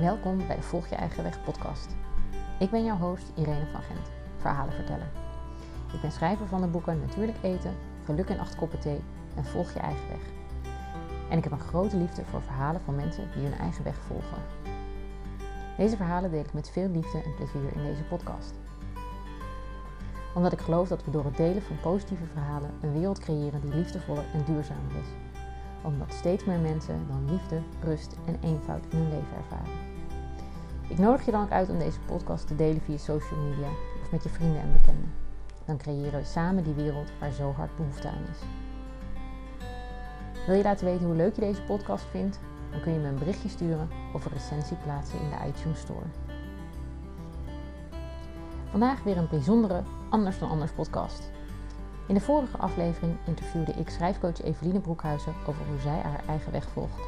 Welkom bij de Volg je eigen weg podcast. Ik ben jouw host Irene van Gent, verhalenverteller. Ik ben schrijver van de boeken Natuurlijk eten, Geluk in acht koppen thee en Volg je eigen weg. En ik heb een grote liefde voor verhalen van mensen die hun eigen weg volgen. Deze verhalen deel ik met veel liefde en plezier in deze podcast. Omdat ik geloof dat we door het delen van positieve verhalen een wereld creëren die liefdevoller en duurzamer is omdat steeds meer mensen dan liefde, rust en eenvoud in hun leven ervaren. Ik nodig je dan ook uit om deze podcast te delen via social media of met je vrienden en bekenden. Dan creëren we samen die wereld waar zo hard behoefte aan is. Wil je laten weten hoe leuk je deze podcast vindt? Dan kun je me een berichtje sturen of een recensie plaatsen in de iTunes Store. Vandaag weer een bijzondere Anders dan Anders podcast. In de vorige aflevering interviewde ik schrijfcoach Eveline Broekhuizen over hoe zij haar eigen weg volgt.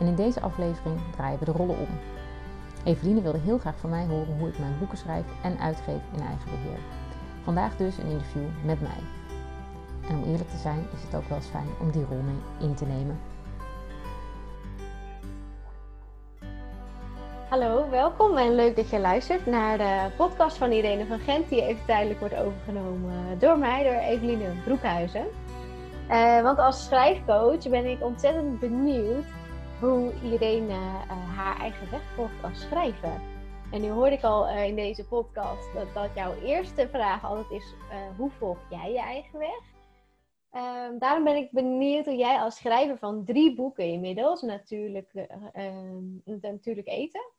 En in deze aflevering draaien we de rollen om. Eveline wilde heel graag van mij horen hoe ik mijn boeken schrijf en uitgeef in eigen beheer. Vandaag dus een interview met mij. En om eerlijk te zijn is het ook wel eens fijn om die rol mee in te nemen. Hallo, welkom en leuk dat je luistert naar de podcast van Irene van Gent, die even tijdelijk wordt overgenomen door mij, door Eveline Broekhuizen. Uh, want als schrijfcoach ben ik ontzettend benieuwd hoe Irene uh, haar eigen weg volgt als schrijver. En nu hoorde ik al uh, in deze podcast dat, dat jouw eerste vraag altijd is: hoe volg jij je eigen weg? Ehm, daarom ben ik benieuwd hoe jij als schrijver van drie boeken inmiddels, natuurlijk, ehm, natuurlijk eten,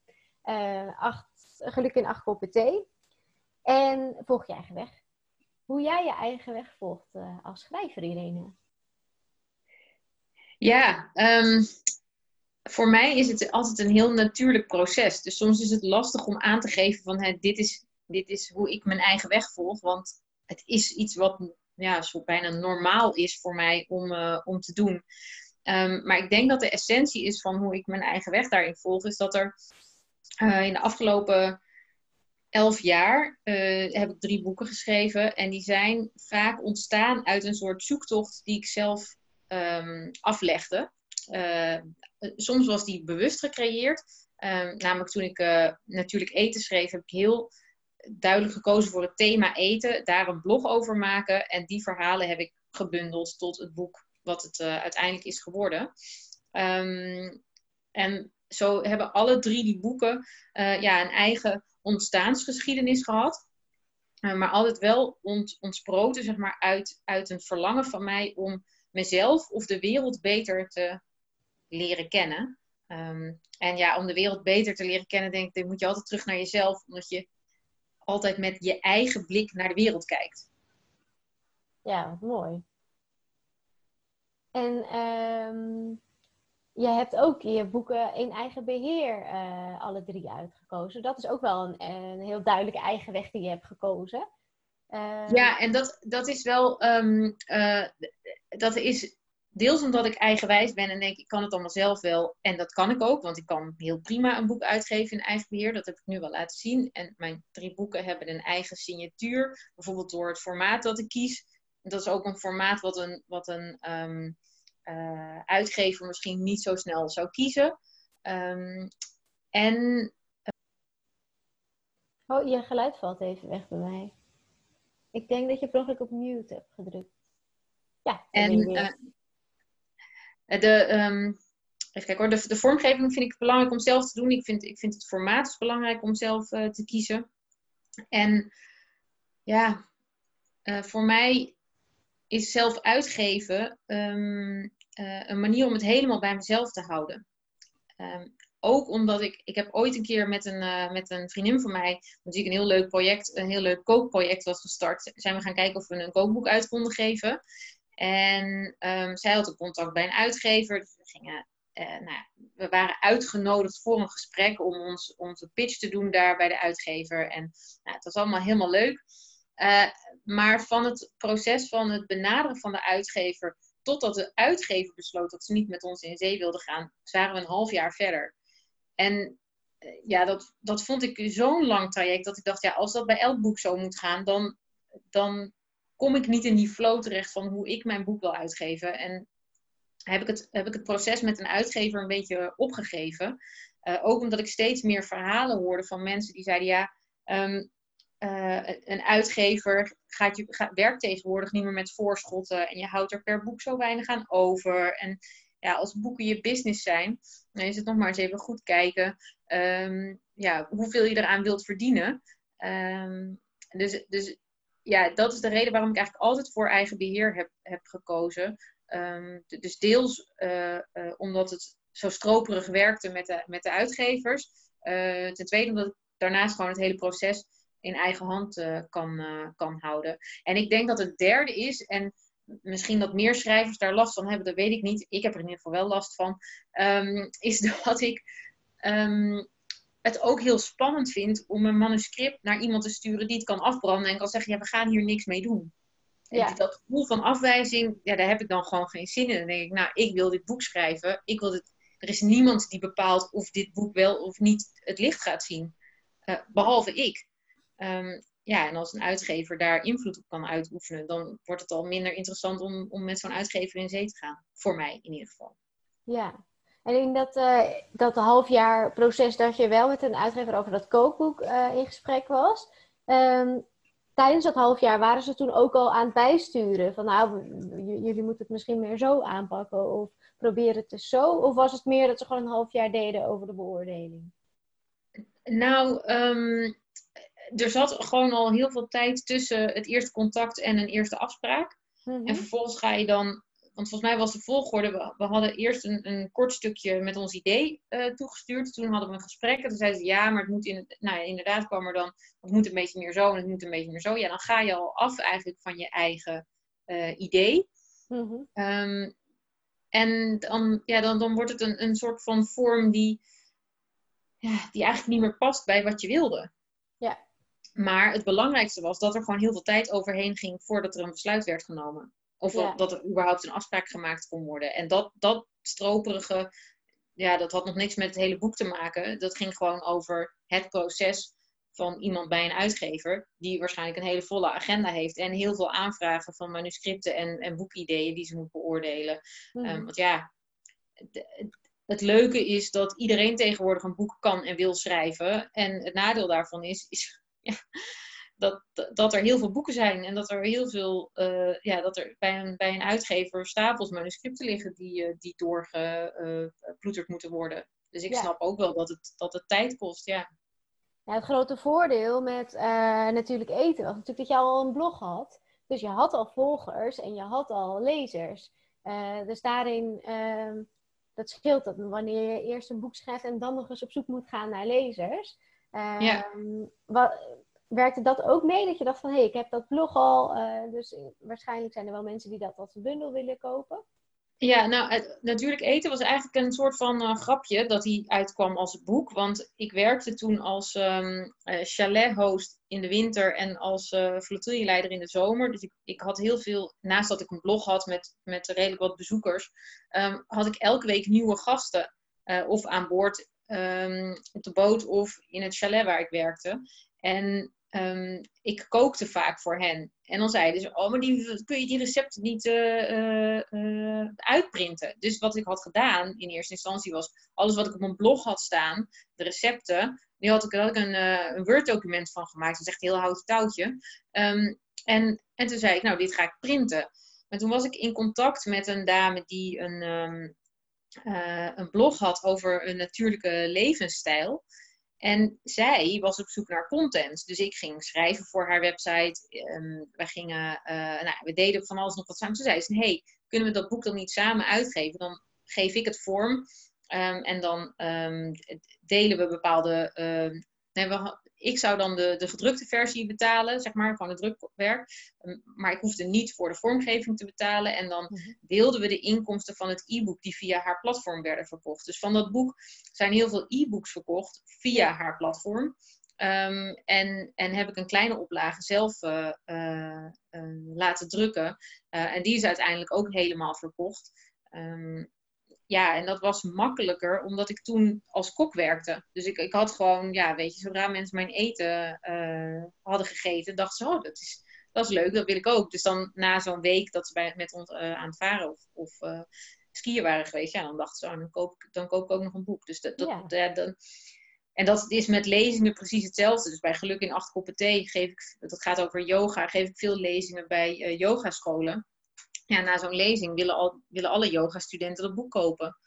acht, geluk in acht koppen thee. En volg je eigen weg. Hoe jij je eigen weg volgt als schrijver, Irene. Ja, um, voor mij is het altijd een heel natuurlijk proces. Dus soms is het lastig om aan te geven van hè, dit, is, dit is hoe ik mijn eigen weg volg. Want het is iets wat ja, zo bijna normaal is voor mij om, uh, om te doen. Um, maar ik denk dat de essentie is van hoe ik mijn eigen weg daarin volg, is dat er uh, in de afgelopen elf jaar uh, heb ik drie boeken geschreven. En die zijn vaak ontstaan uit een soort zoektocht die ik zelf um, aflegde. Soms was die bewust gecreëerd. Um, namelijk toen ik natuurlijk eten schreef, heb ik heel duidelijk gekozen voor het thema eten. Daar een blog over maken. En die verhalen heb ik gebundeld tot het boek wat het uiteindelijk is geworden. Um, en zo hebben alle drie die boeken ja, een eigen ontstaansgeschiedenis gehad. Maar altijd wel ont, ontsproten zeg maar, uit, uit een verlangen van mij om mezelf of de wereld beter te leren kennen. Um, en ja, om de wereld beter te leren kennen, denk ik, moet je altijd terug naar jezelf, omdat je altijd met je eigen blik naar de wereld kijkt. Ja, mooi. En um, je hebt ook je boeken in eigen beheer uh, alle drie uitgekozen. Dat is ook wel een, een, heel duidelijke eigen weg die je hebt gekozen. Uh... Ja, en dat, dat is wel, um, uh, dat is deels omdat ik eigenwijs ben en denk ik kan het allemaal zelf wel. En dat kan ik ook, want ik kan heel prima een boek uitgeven in eigen beheer. Dat heb ik nu wel laten zien. En mijn drie boeken hebben een eigen signatuur. Bijvoorbeeld door het formaat dat ik kies. Dat is ook een formaat wat een, wat een um, uh, uitgever misschien niet zo snel zou kiezen. Um, en. Uh... Oh, je geluid valt even weg bij mij. Ik denk dat je per ongeluk op mute hebt gedrukt. Ja, en uh, de, um, even kijken hoor, de, vormgeving vind ik belangrijk om zelf te doen. Ik vind, ik vind het formaat belangrijk om zelf te kiezen. En ja, voor mij is zelf uitgeven uh, een manier om het helemaal bij mezelf te houden. Um, ook omdat ik, ik heb ooit een keer met een, met een vriendin van mij, natuurlijk een heel leuk project, een heel leuk kookproject was gestart, zijn we gaan kijken of we een kookboek uit konden geven. En um, zij had een contact bij een uitgever, dus we gingen uh, nou, we waren uitgenodigd voor een gesprek om ons, onze pitch te doen daar bij de uitgever. En nou, het was allemaal helemaal leuk. Uh, maar van het proces van het benaderen van de uitgever totdat de uitgever besloot dat ze niet met ons in zee wilde gaan, waren we een half jaar verder. En uh, ja, dat, dat vond ik zo'n lang traject dat ik dacht, ja, als dat bij elk boek zo moet gaan, dan, dan kom ik niet in die flow terecht van hoe ik mijn boek wil uitgeven. En heb ik, het, heb ik het proces met een uitgever een beetje opgegeven. ook omdat ik steeds meer verhalen hoorde van mensen die zeiden: ja, ehm, een uitgever gaat je, gaat, werkt tegenwoordig niet meer met voorschotten en je houdt er per boek zo weinig aan over. En ja, als boeken je business zijn, dan is het nog maar eens even goed kijken um, ja, hoeveel je eraan wilt verdienen. Um, dus, dus ja, dat is de reden waarom ik eigenlijk altijd voor eigen beheer heb, heb gekozen. Um, dus deels uh, uh, omdat het zo stroperig werkte met de, met de uitgevers. Uh, ten tweede omdat ik daarnaast gewoon het hele proces in eigen hand kan, kan houden. En ik denk dat het derde is, en misschien dat meer schrijvers daar last van hebben, dat weet ik niet. Ik heb er in ieder geval wel last van. Um, is dat ik um, het ook heel spannend vind om een manuscript naar iemand te sturen die het kan afbranden en kan zeggen: ja, we gaan hier niks mee doen. Ja. dat gevoel van afwijzing, ja, daar heb ik dan gewoon geen zin in. Dan denk ik, nou, ik wil dit boek schrijven. Ik wil dit, er is niemand die bepaalt of dit boek wel of niet het licht gaat zien. Uh, behalve ik. Um, ja, en als een uitgever daar invloed op kan uitoefenen, dan wordt het al minder interessant om, om met zo'n uitgever in zee te gaan. Voor mij in ieder geval. Ja, en in dat, uh, dat halfjaar proces dat je wel met een uitgever over dat kookboek uh, in gesprek was. Um, tijdens dat half jaar waren ze toen ook al aan het bijsturen. Van nou, jullie moeten het misschien meer zo aanpakken. Of probeer het dus zo. Of was het meer dat ze gewoon een half jaar deden over de beoordeling? Nou, um, er zat gewoon al heel veel tijd tussen het eerste contact en een eerste afspraak. Mhm. En vervolgens ga je dan, want volgens mij was de volgorde, we, we hadden eerst een, een, kort stukje met ons idee uh, toegestuurd. Toen hadden we een gesprek en toen zeiden ze ja, maar het moet in, nou, inderdaad kwam er dan, het moet een beetje meer zo en het moet een beetje meer zo. Ja, dan ga je al af eigenlijk van je eigen uh, idee. Mhm. um, en dan, ja, dan, dan wordt het een, een soort van vorm die, ja, die eigenlijk niet meer past bij wat je wilde. Ja. Maar het belangrijkste was dat er gewoon heel veel tijd overheen ging voordat er een besluit werd genomen. Of dat er überhaupt een afspraak gemaakt kon worden. En dat, dat stroperige, ja, dat had nog niks met het hele boek te maken. Dat ging gewoon over het proces van iemand bij een uitgever, die waarschijnlijk een hele volle agenda heeft en heel veel aanvragen van manuscripten en, en boekideeën die ze moet beoordelen. Mm. Um, want ja, het, het leuke is dat iedereen tegenwoordig een boek kan en wil schrijven. En het nadeel daarvan is, is ja, dat, dat er heel veel boeken zijn en dat er heel veel, uh, ja, dat er bij een, bij een uitgever stapels manuscripten liggen die, uh, die doorgeploeterd moeten worden. Dus ik snap ook wel dat het, dat het tijd kost, ja. ja het grote voordeel met uh, natuurlijk eten was natuurlijk dat je al een blog had. Dus je had al volgers en je had al lezers. dus daarin, ehm, dat scheelt dat wanneer je eerst een boek schrijft en dan nog eens op zoek moet gaan naar lezers ja. Ehm, wat, werkte dat ook mee? Dat je dacht van, hé, hey, ik heb dat blog al, uh, dus waarschijnlijk zijn er wel mensen die dat als bundel willen kopen. Ja, nou, natuurlijk eten was eigenlijk een soort van uh, grapje dat hij uitkwam als boek. Want ik werkte toen als um, uh, chalet-host in de winter en als uh, in de zomer. Dus ik, ik had heel veel, naast dat ik een blog had met, met redelijk wat bezoekers, um, had ik elke week nieuwe gasten. of aan boord um, op de boot of in het chalet waar ik werkte. En um, ik kookte vaak voor hen. En dan zeiden ze, oh, maar die, kun je die recepten niet uh, uh, uitprinten? Dus wat ik had gedaan in eerste instantie was, alles wat ik op mijn blog had staan, de recepten, die had ik, had ik een, een Word-document van gemaakt. Dat is echt een heel houten touwtje. Um, en, en toen zei ik, nou, dit ga ik printen. Maar toen was ik in contact met een dame die een, uh, een blog had over een natuurlijke levensstijl. En zij was op zoek naar content. Dus ik ging schrijven voor haar website. Um, we, gingen, uh, nou, we deden van alles nog wat samen. Toen zei ze, hey, kunnen we dat boek dan niet samen uitgeven? Dan geef ik het vorm. Um, en dan um, delen we bepaalde... nee, we, ik zou dan de, de gedrukte versie betalen, zeg maar, van het drukwerk. Ehm, maar ik hoefde niet voor de vormgeving te betalen. En dan mhm. deelden we de inkomsten van het e-book die via haar platform werden verkocht. Dus van dat boek zijn heel veel e-books verkocht via haar platform. Um, en, en heb ik een kleine oplage zelf uh, uh, uh, laten drukken. en die is uiteindelijk ook helemaal verkocht. Um, ja, en dat was makkelijker omdat ik toen als kok werkte. Dus ik, ik had gewoon, ja, weet je, zodra mensen mijn eten uh, hadden gegeten, dachten ze, oh, dat is, dat is leuk, dat wil ik ook. Dus dan na zo'n week dat ze bij, met ons uh, aan het varen of, of uh, skiën waren geweest, ja, dan dachten ze, oh, dan, koop ik, dan koop ik ook nog een boek. Dus dat, dat, Ja. dan, en dat is met lezingen precies hetzelfde. Dus bij Geluk in acht koppen thee geef ik, dat gaat over yoga, geef ik veel lezingen bij eh, yogascholen. Ja, na zo'n lezing willen, al, willen alle yoga-studenten dat boek kopen.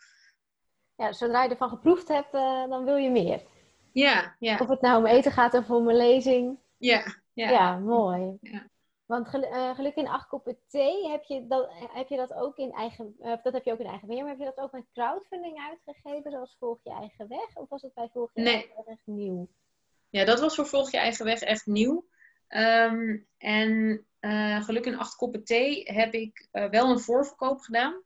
Ja, zodra je ervan geproefd hebt, eh, dan wil je meer. Ja, ja, Of het nou om eten gaat of om een lezing. ja. Ja, ja. mooi. Ja. Want gel- eh, geluk in acht koppen thee, heb je dat, heb je dat ook in eigen, eh, dat heb je ook in eigen beheer, maar heb je dat ook met crowdfunding uitgegeven, zoals Volg je eigen weg? Of was het bij Volg je Nee. eigen weg echt nieuw? Ja, dat was voor Volg je eigen weg echt nieuw. Ehm, en eh Geluk in acht koppen thee heb ik eh, wel een voorverkoop gedaan.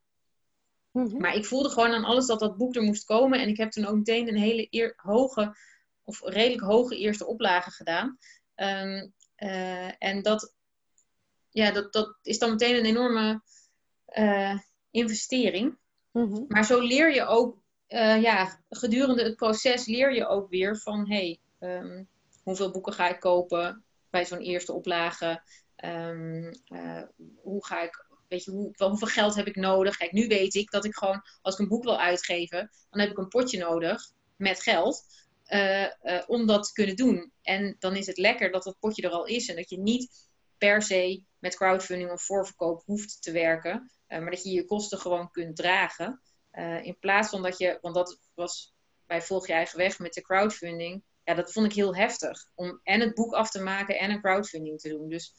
Mhm. Maar ik voelde gewoon aan alles dat dat boek er moest komen. En ik heb toen ook meteen een hele eer- hoge, of redelijk hoge eerste oplage gedaan. Ehm, eh, en dat, ja, dat, dat is dan meteen een enorme investering. Mhm. Maar zo leer je ook, ja, gedurende het proces leer je ook weer van, hey, ehm, hoeveel boeken ga ik kopen bij zo'n eerste oplage? Ehm, eh, hoe ga ik, weet je, hoeveel geld heb ik nodig? Kijk, nu weet ik dat ik gewoon, als ik een boek wil uitgeven, dan heb ik een potje nodig met geld. eh, eh, om dat te kunnen doen. En dan is het lekker dat dat potje er al is en dat je niet per se met crowdfunding of voorverkoop hoeft te werken. Maar dat je je kosten gewoon kunt dragen. In plaats van dat je, want dat was bij Volg je eigen weg met de crowdfunding. Ja, dat vond ik heel heftig. Om en het boek af te maken en een crowdfunding te doen. Dus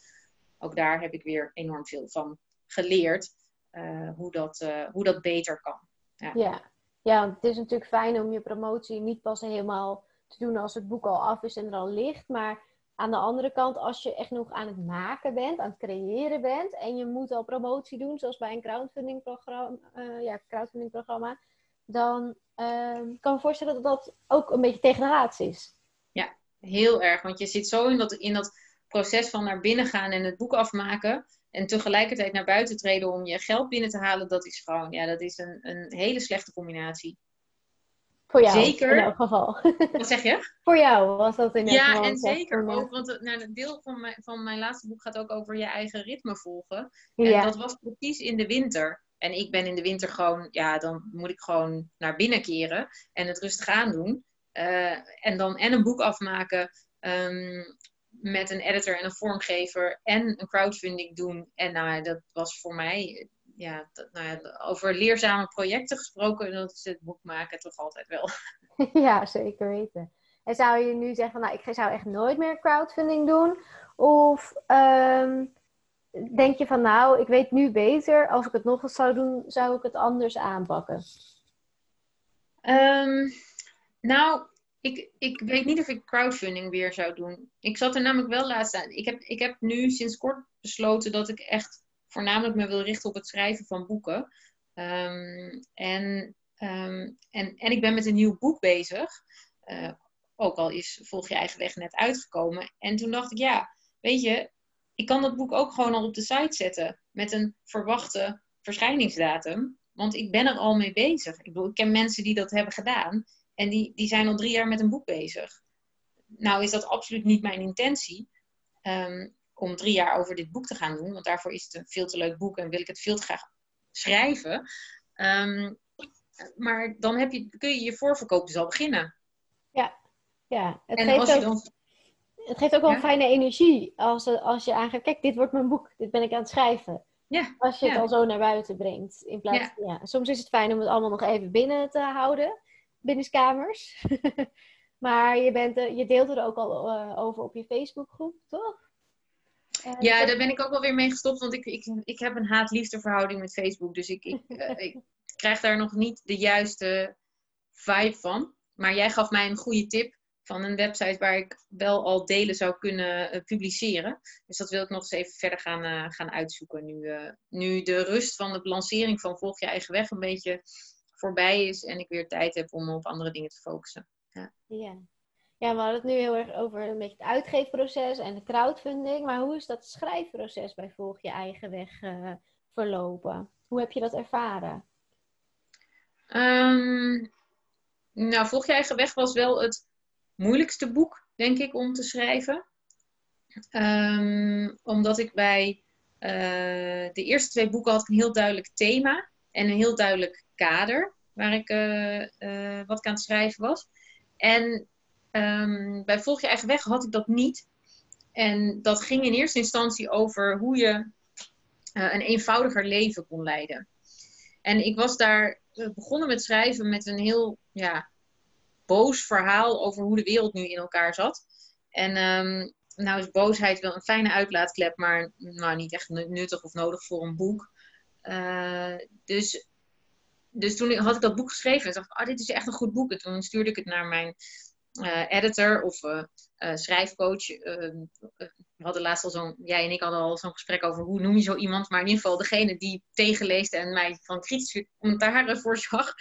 ook daar heb ik weer enorm veel van geleerd. eh, hoe, dat, eh, hoe dat beter kan. Ja. ja, want het is natuurlijk fijn om je promotie niet pas helemaal te doen als het boek al af is en er al ligt. Maar aan de andere kant, als je echt nog aan het maken bent, aan het creëren bent en je moet al promotie doen, zoals bij een crowdfunding programma, eh, ja, crowdfunding programma dan ehm, kan ik me voorstellen dat dat ook een beetje tegen de raads is. Heel erg, want je zit zo in dat, in dat proces van naar binnen gaan en het boek afmaken. En tegelijkertijd naar buiten treden om je geld binnen te halen. Dat is gewoon, ja, dat is een, een hele slechte combinatie. Voor jou Zeker. in elk geval. Wat zeg je? Voor jou was dat in elk Ja, geval en een slechte zeker ook, want nou, het deel van mijn, van mijn laatste boek gaat ook over je eigen ritme volgen. En Ja, dat was precies in de winter. En ik ben in de winter gewoon, ja, dan moet ik gewoon naar binnen keren en het rustig aan doen. Eh, en dan en een boek afmaken ehm, met een editor en een vormgever en een crowdfunding doen. En nou, dat was voor mij, ja, nou ja, over leerzame projecten gesproken, dat is het boek maken toch altijd wel. ja, zeker weten. En zou je nu zeggen van, nou, ik zou echt nooit meer crowdfunding doen? Of ehm, denk je van, nou, ik weet nu beter, als ik het nog eens zou doen, zou ik het anders aanpakken? Ehm, nou, ik, ik weet niet of ik crowdfunding weer zou doen. Ik zat er namelijk wel laatst aan. Ik heb, ik heb nu sinds kort besloten dat ik echt voornamelijk me wil richten op het schrijven van boeken. Ehm, en, ehm, en, en ik ben met een nieuw boek bezig. Eh, ook al is Volg je eigen weg net uitgekomen. En toen dacht ik, ja, weet je, ik kan dat boek ook gewoon al op de site zetten. Met een verwachte verschijningsdatum. Want ik ben er al mee bezig. Ik bedoel, ik ken mensen die dat hebben gedaan. En die, die zijn al drie jaar met een boek bezig. Nou is dat absoluut niet mijn intentie. ehm, om drie jaar over dit boek te gaan doen. Want daarvoor is het een veel te leuk boek en wil ik het veel te graag schrijven. Ehm, maar dan heb je, kun je je voorverkoop dus al beginnen. Ja, het en als je dan Het geeft ook wel Ja? een fijne energie als, als je aangeeft, kijk, dit wordt mijn boek, dit ben ik aan het schrijven. Ja, Als je het al zo naar buiten brengt. In plaats, ja. Soms is het fijn om het allemaal nog even binnen te houden, binnenskamers. maar je, bent, er- je deelt er ook al eh, over op je Facebookgroep, toch? Ja, daar ben ik ook wel weer mee gestopt, want ik, ik, ik heb een haat-liefde verhouding met Facebook. Dus ik, ik, eh, ik krijg daar nog niet de juiste vibe van. Maar jij gaf mij een goede tip van een website waar ik wel al delen zou kunnen eh, publiceren. Dus dat wil ik nog eens even verder gaan, eh, gaan uitzoeken. Nu, eh, nu de rust van de lancering van Volg je eigen weg een beetje voorbij is en ik weer tijd heb om op andere dingen te focussen. Ja. ja, we hadden het nu heel erg over een beetje het uitgeefproces en de crowdfunding. Maar hoe is dat schrijfproces bij Volg je eigen weg verlopen? Hoe heb je dat ervaren? Ehm, nou, Volg je eigen weg was wel het moeilijkste boek, denk ik, om te schrijven. Ehm, omdat ik bij eh, de eerste twee boeken had ik een heel duidelijk thema. En een heel duidelijk kader waar ik wat ik aan het schrijven was. En um, bij Volg je eigen weg had ik dat niet. En dat ging in eerste instantie over hoe je een eenvoudiger leven kon leiden. En ik was daar begonnen met schrijven met een heel ja, boos verhaal over hoe de wereld nu in elkaar zat. En um, nou is boosheid wel een fijne uitlaatklep, maar nou, niet echt nuttig of nodig voor een boek. Uh, dus, dus toen had ik dat boek geschreven en dacht ik, oh, dit is echt een goed boek. En toen stuurde ik het naar mijn uh, editor of uh, schrijfcoach. Ehm, we hadden laatst al zo'n, jij en ik hadden al zo'n gesprek over hoe noem je zo iemand. Maar in ieder geval degene die tegenleest en mij van kritische commentaren voorzag.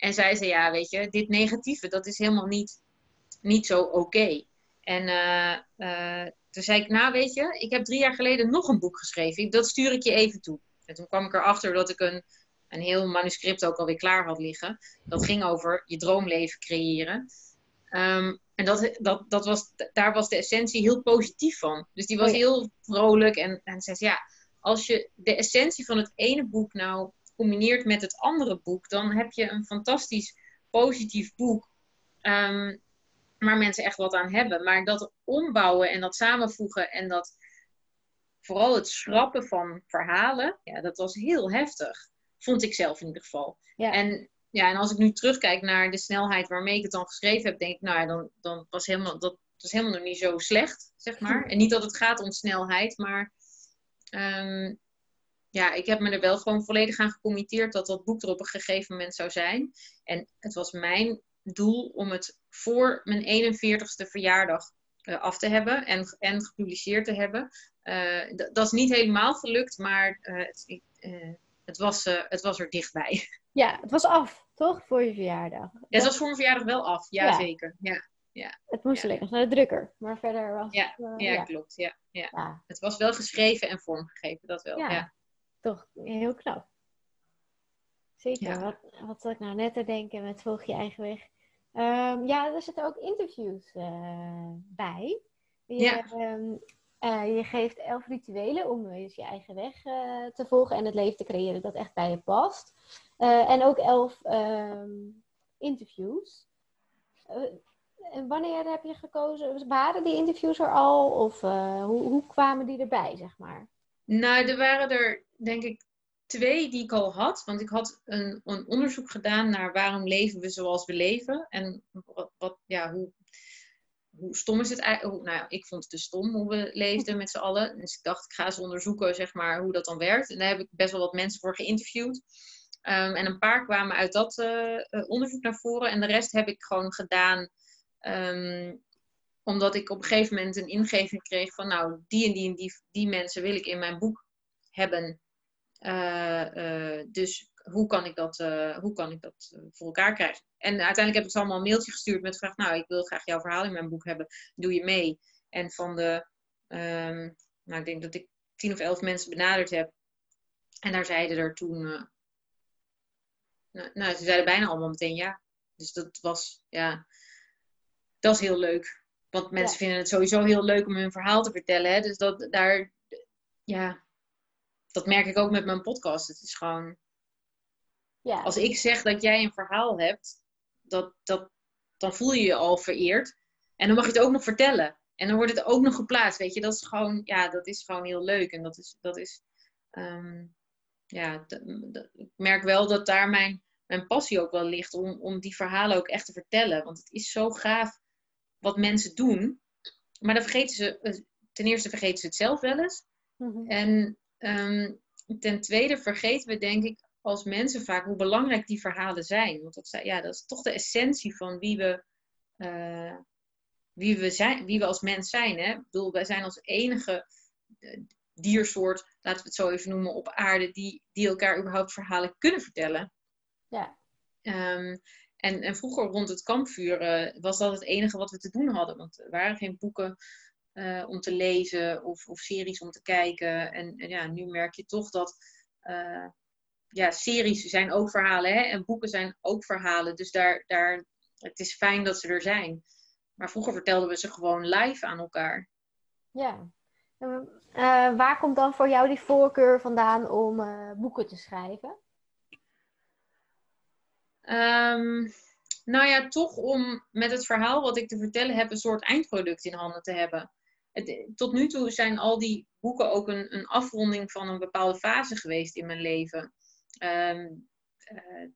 En zei ze, ja, weet je, dit negatieve, dat is helemaal niet, niet zo oké. En uh, uh, toen zei ik, nou weet je, ik heb drie jaar geleden nog een boek geschreven. Dat stuur ik je even toe. En toen kwam ik erachter dat ik een, een heel manuscript ook alweer klaar had liggen. Dat ging over je droomleven creëren. Um, en dat, dat, dat was, daar was de essentie heel positief van. Dus die was heel vrolijk. En, en zei, ja, als je de essentie van het ene boek nou combineert met het andere boek, dan heb je een fantastisch positief boek. Um, waar mensen echt wat aan hebben. Maar dat ombouwen en dat samenvoegen en dat vooral het schrappen van verhalen, ja, dat was heel heftig. Vond ik zelf in ieder geval. Ja. En, ja, en als ik nu terugkijk naar de snelheid waarmee ik het dan geschreven heb, denk ik, nou ja, dan, dan was helemaal, dat was helemaal nog niet zo slecht, zeg maar. En niet dat het gaat om snelheid, maar um, ja, ik heb me er wel gewoon volledig aan gecommitteerd dat dat boek er op een gegeven moment zou zijn. En het was mijn doel om het voor mijn 41ste verjaardag uh, af te hebben en, en gepubliceerd te hebben. Uh, dat is niet helemaal gelukt, maar uh, het, het, was, het was er dichtbij. Ja, het was af, toch? Voor je verjaardag. Ja, het was voor mijn verjaardag wel af, ja, ja. zeker. Ja. Ja. Het moest alleen nog naar de drukker, maar verder was ja, ja, ja, klopt. Ja, ja. Het was wel geschreven en vormgegeven, dat wel. Ja, toch heel knap. Zeker. Wat, wat zat ik nou net te denken met Volg je eigen weg? Um, ja, er zitten ook interviews uh, bij. Je, ja. um, uh, je geeft elf rituelen om dus je eigen weg uh, te volgen en het leven te creëren dat echt bij je past. en ook elf um, interviews. En wanneer heb je gekozen? Waren die interviews er al? Of hoe, hoe kwamen die erbij, zeg maar? Nou, er waren er denk ik twee die ik al had. Want ik had een, een onderzoek gedaan naar waarom leven we zoals we leven. En wat, wat ja, hoe, hoe stom is het eigenlijk? Nou ja, ik vond het te stom hoe we leefden met z'n allen. Dus ik dacht, ik ga eens onderzoeken zeg maar, hoe dat dan werkt. En daar heb ik best wel wat mensen voor geïnterviewd. Um, en een paar kwamen uit dat uh, onderzoek naar voren. En de rest heb ik gewoon gedaan um, omdat ik op een gegeven moment een ingeving kreeg van... nou, die en die en die, die mensen wil ik in mijn boek hebben. Uh, uh, dus hoe kan ik dat, uh, hoe kan ik dat voor elkaar krijgen? En uiteindelijk heb ik ze allemaal een mailtje gestuurd met de vraag: Nou, ik wil graag jouw verhaal in mijn boek hebben. Doe je mee? En van de, um, nou, ik denk dat ik tien of elf mensen benaderd heb. En daar zeiden er toen, nou, nou, ze zeiden bijna allemaal meteen ja. Dus dat was, ja, dat is heel leuk. Want mensen vinden het sowieso heel leuk om hun verhaal te vertellen. Hè? Dus dat daar, ja, dat merk ik ook met mijn podcast. Het is gewoon. Ja. Als ik zeg dat jij een verhaal hebt, dat, dat, dan voel je je al vereerd. En dan mag je het ook nog vertellen. En dan wordt het ook nog geplaatst. Weet je, dat is gewoon, ja, dat is gewoon heel leuk. En dat is, dat is um, ja, ik merk wel dat daar mijn, mijn passie ook wel ligt om, om die verhalen ook echt te vertellen. Want het is zo gaaf wat mensen doen. Maar dan vergeten ze, eh, ten eerste vergeten ze het zelf wel eens. Mm En Um, ten tweede vergeten we denk ik als mensen vaak hoe belangrijk die verhalen zijn. Want dat, ja, dat is toch de essentie van wie we, uh, wie we, zijn, wie we als mens zijn. Hè? Ik bedoel, wij zijn als enige uh, diersoort, laten we het zo even noemen, op aarde, die, die elkaar überhaupt verhalen kunnen vertellen. Ja. Um, en, en vroeger rond het kampvuur uh, was dat het enige wat we te doen hadden. Want er waren geen boeken uh, om te lezen of, of, series om te kijken. En, en, ja, nu merk je toch dat uh, ja, series zijn ook verhalen hè? en boeken zijn ook verhalen. Dus daar, daar, het is fijn dat ze er zijn. Maar vroeger vertelden we ze gewoon live aan elkaar. Ja. Uh, waar komt dan voor jou die voorkeur vandaan om boeken te schrijven? Ehm, nou ja, toch om met het verhaal wat ik te vertellen heb, een soort eindproduct in handen te hebben. Tot nu toe zijn al die boeken ook een, een afronding van een bepaalde fase geweest in mijn leven. Ehm, eh,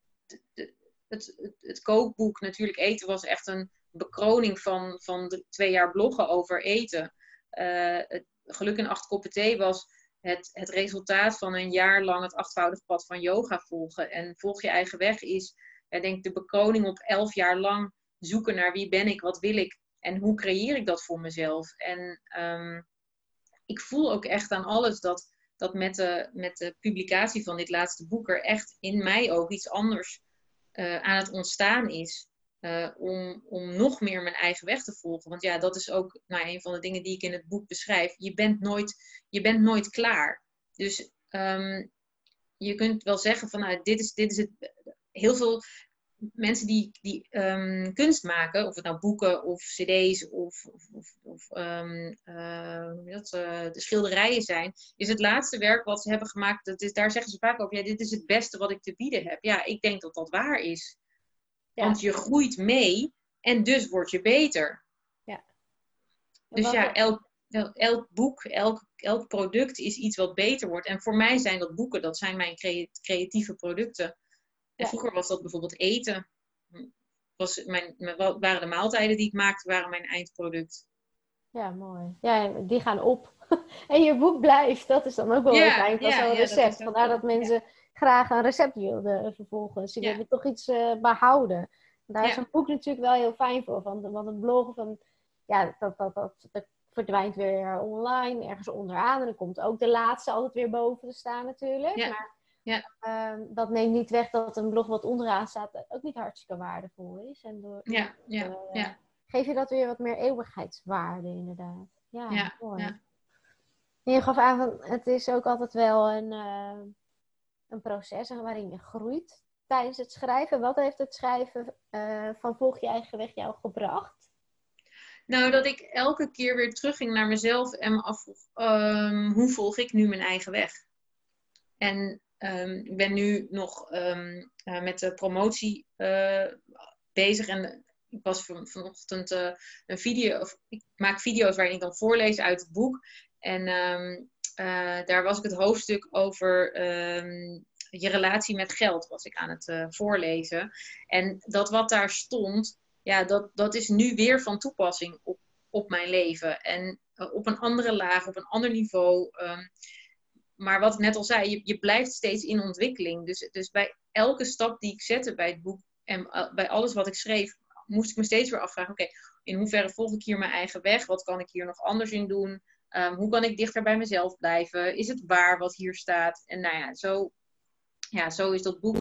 het, het, kookboek Natuurlijk Eten was echt een bekroning van, van twee jaar bloggen over eten. Uh, het Geluk in acht koppen thee was het, het resultaat van een jaar lang het achtvoudig pad van yoga volgen. En volg je eigen weg is, ik denk de bekroning op elf jaar lang zoeken naar wie ben ik, wat wil ik en hoe creëer ik dat voor mezelf. En ehm, ik voel ook echt aan alles dat, dat met, de, met de publicatie van dit laatste boek er echt in mij ook iets anders uh, aan het ontstaan is. Uh, om, om nog meer mijn eigen weg te volgen. Want ja, dat is ook nou, een van de dingen die ik in het boek beschrijf. Je bent nooit, je bent nooit klaar. Dus um, je kunt wel zeggen van nou, dit is, dit is het. Heel veel mensen die, die um, kunst maken, of het nou boeken of cd's of, of, of, um, uh, dat, uh, de schilderijen zijn, is het laatste werk wat ze hebben gemaakt, dat is, daar zeggen ze vaak over, ja, dit is het beste wat ik te bieden heb. Ja, ik denk dat dat waar is. Want je groeit mee en dus word je beter. Ja. Dus ja, elk, elk boek, elk, elk product is iets wat beter wordt. En voor mij zijn dat boeken, dat zijn mijn creatieve producten. En vroeger was dat bijvoorbeeld eten. Was mijn, waren de maaltijden die ik maakte, waren mijn eindproduct. Ja, mooi. Ja, die gaan op. en je boek blijft. Dat is dan ook wel ja, fijn van ja, zo'n recept. Vandaar dat mensen graag een recept wilden vervolgens. Ze willen toch iets uh, behouden. Daar is een boek natuurlijk wel heel fijn voor. Want, want een blog van, ja, dat, dat, dat, dat verdwijnt weer online, ergens onderaan. En dan komt ook de laatste altijd weer boven te staan natuurlijk. Ja. Maar ja. Ehm, dat neemt niet weg dat een blog wat onderaan staat ook niet hartstikke waardevol is. En door, ja, ja, uh, ja. geef je dat weer wat meer eeuwigheidswaarde inderdaad. Ja, ja mooi. Ja. En je gaf aan, van, het is ook altijd wel een, uh, een proces waarin je groeit tijdens het schrijven. Wat heeft het schrijven uh, van Volg je eigen weg jou gebracht? Nou, dat ik elke keer weer terugging naar mezelf en me afvroeg, um, hoe volg ik nu mijn eigen weg? En um, ik ben nu nog um, uh, met de promotie uh, bezig en ik was van, vanochtend uh, een video, of ik maak video's waarin ik dan voorlees uit het boek. En daar was ik het hoofdstuk over je relatie met geld was ik aan het voorlezen. En dat wat daar stond, ja, dat, dat is nu weer van toepassing op, op mijn leven. En op een andere laag, op een ander niveau. Maar wat ik net al zei, je, je blijft steeds in ontwikkeling. Dus, dus bij elke stap die ik zette bij het boek en uh, bij alles wat ik schreef, moest ik me steeds weer afvragen: oké, in hoeverre volg ik hier mijn eigen weg? Wat kan ik hier nog anders in doen? Um, hoe kan ik dichter bij mezelf blijven? Is het waar wat hier staat? En nou ja, zo ja, zo is dat boek.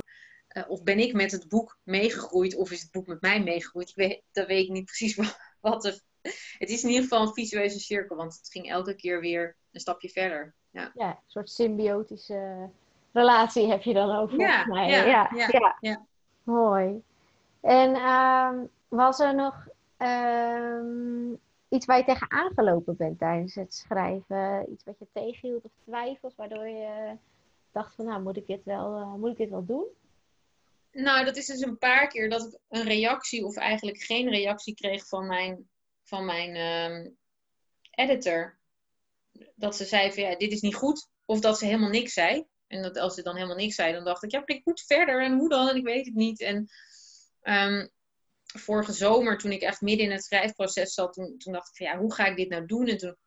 Uh, of ben ik met het boek meegegroeid, of is het boek met mij meegegroeid? Ik weet, dat weet ik niet precies wat, de. Het is in ieder geval een visuele cirkel, want het ging elke keer weer een stapje verder. Ja, ja een soort symbiotische relatie heb je dan ook ja, mij. Ja, ja, ja, ja. Mooi. En um, was er nog um, iets waar je tegen aangelopen bent tijdens het schrijven? Iets wat je tegenhield of twijfels, waardoor je dacht van, nou, moet ik dit wel, uh, moet ik dit wel doen? Nou, dat is dus een paar keer dat ik een reactie of eigenlijk geen reactie kreeg van mijn, van mijn um, editor. Dat ze zei van, ja, dit is niet goed. Of dat ze helemaal niks zei. En dat als ze dan helemaal niks zei, dan dacht ik, ja, ik moet verder. En hoe dan? En ik weet het niet. En um, vorige zomer, toen ik echt midden in het schrijfproces zat, toen, toen dacht ik van, ja, hoe ga ik dit nou doen? En toen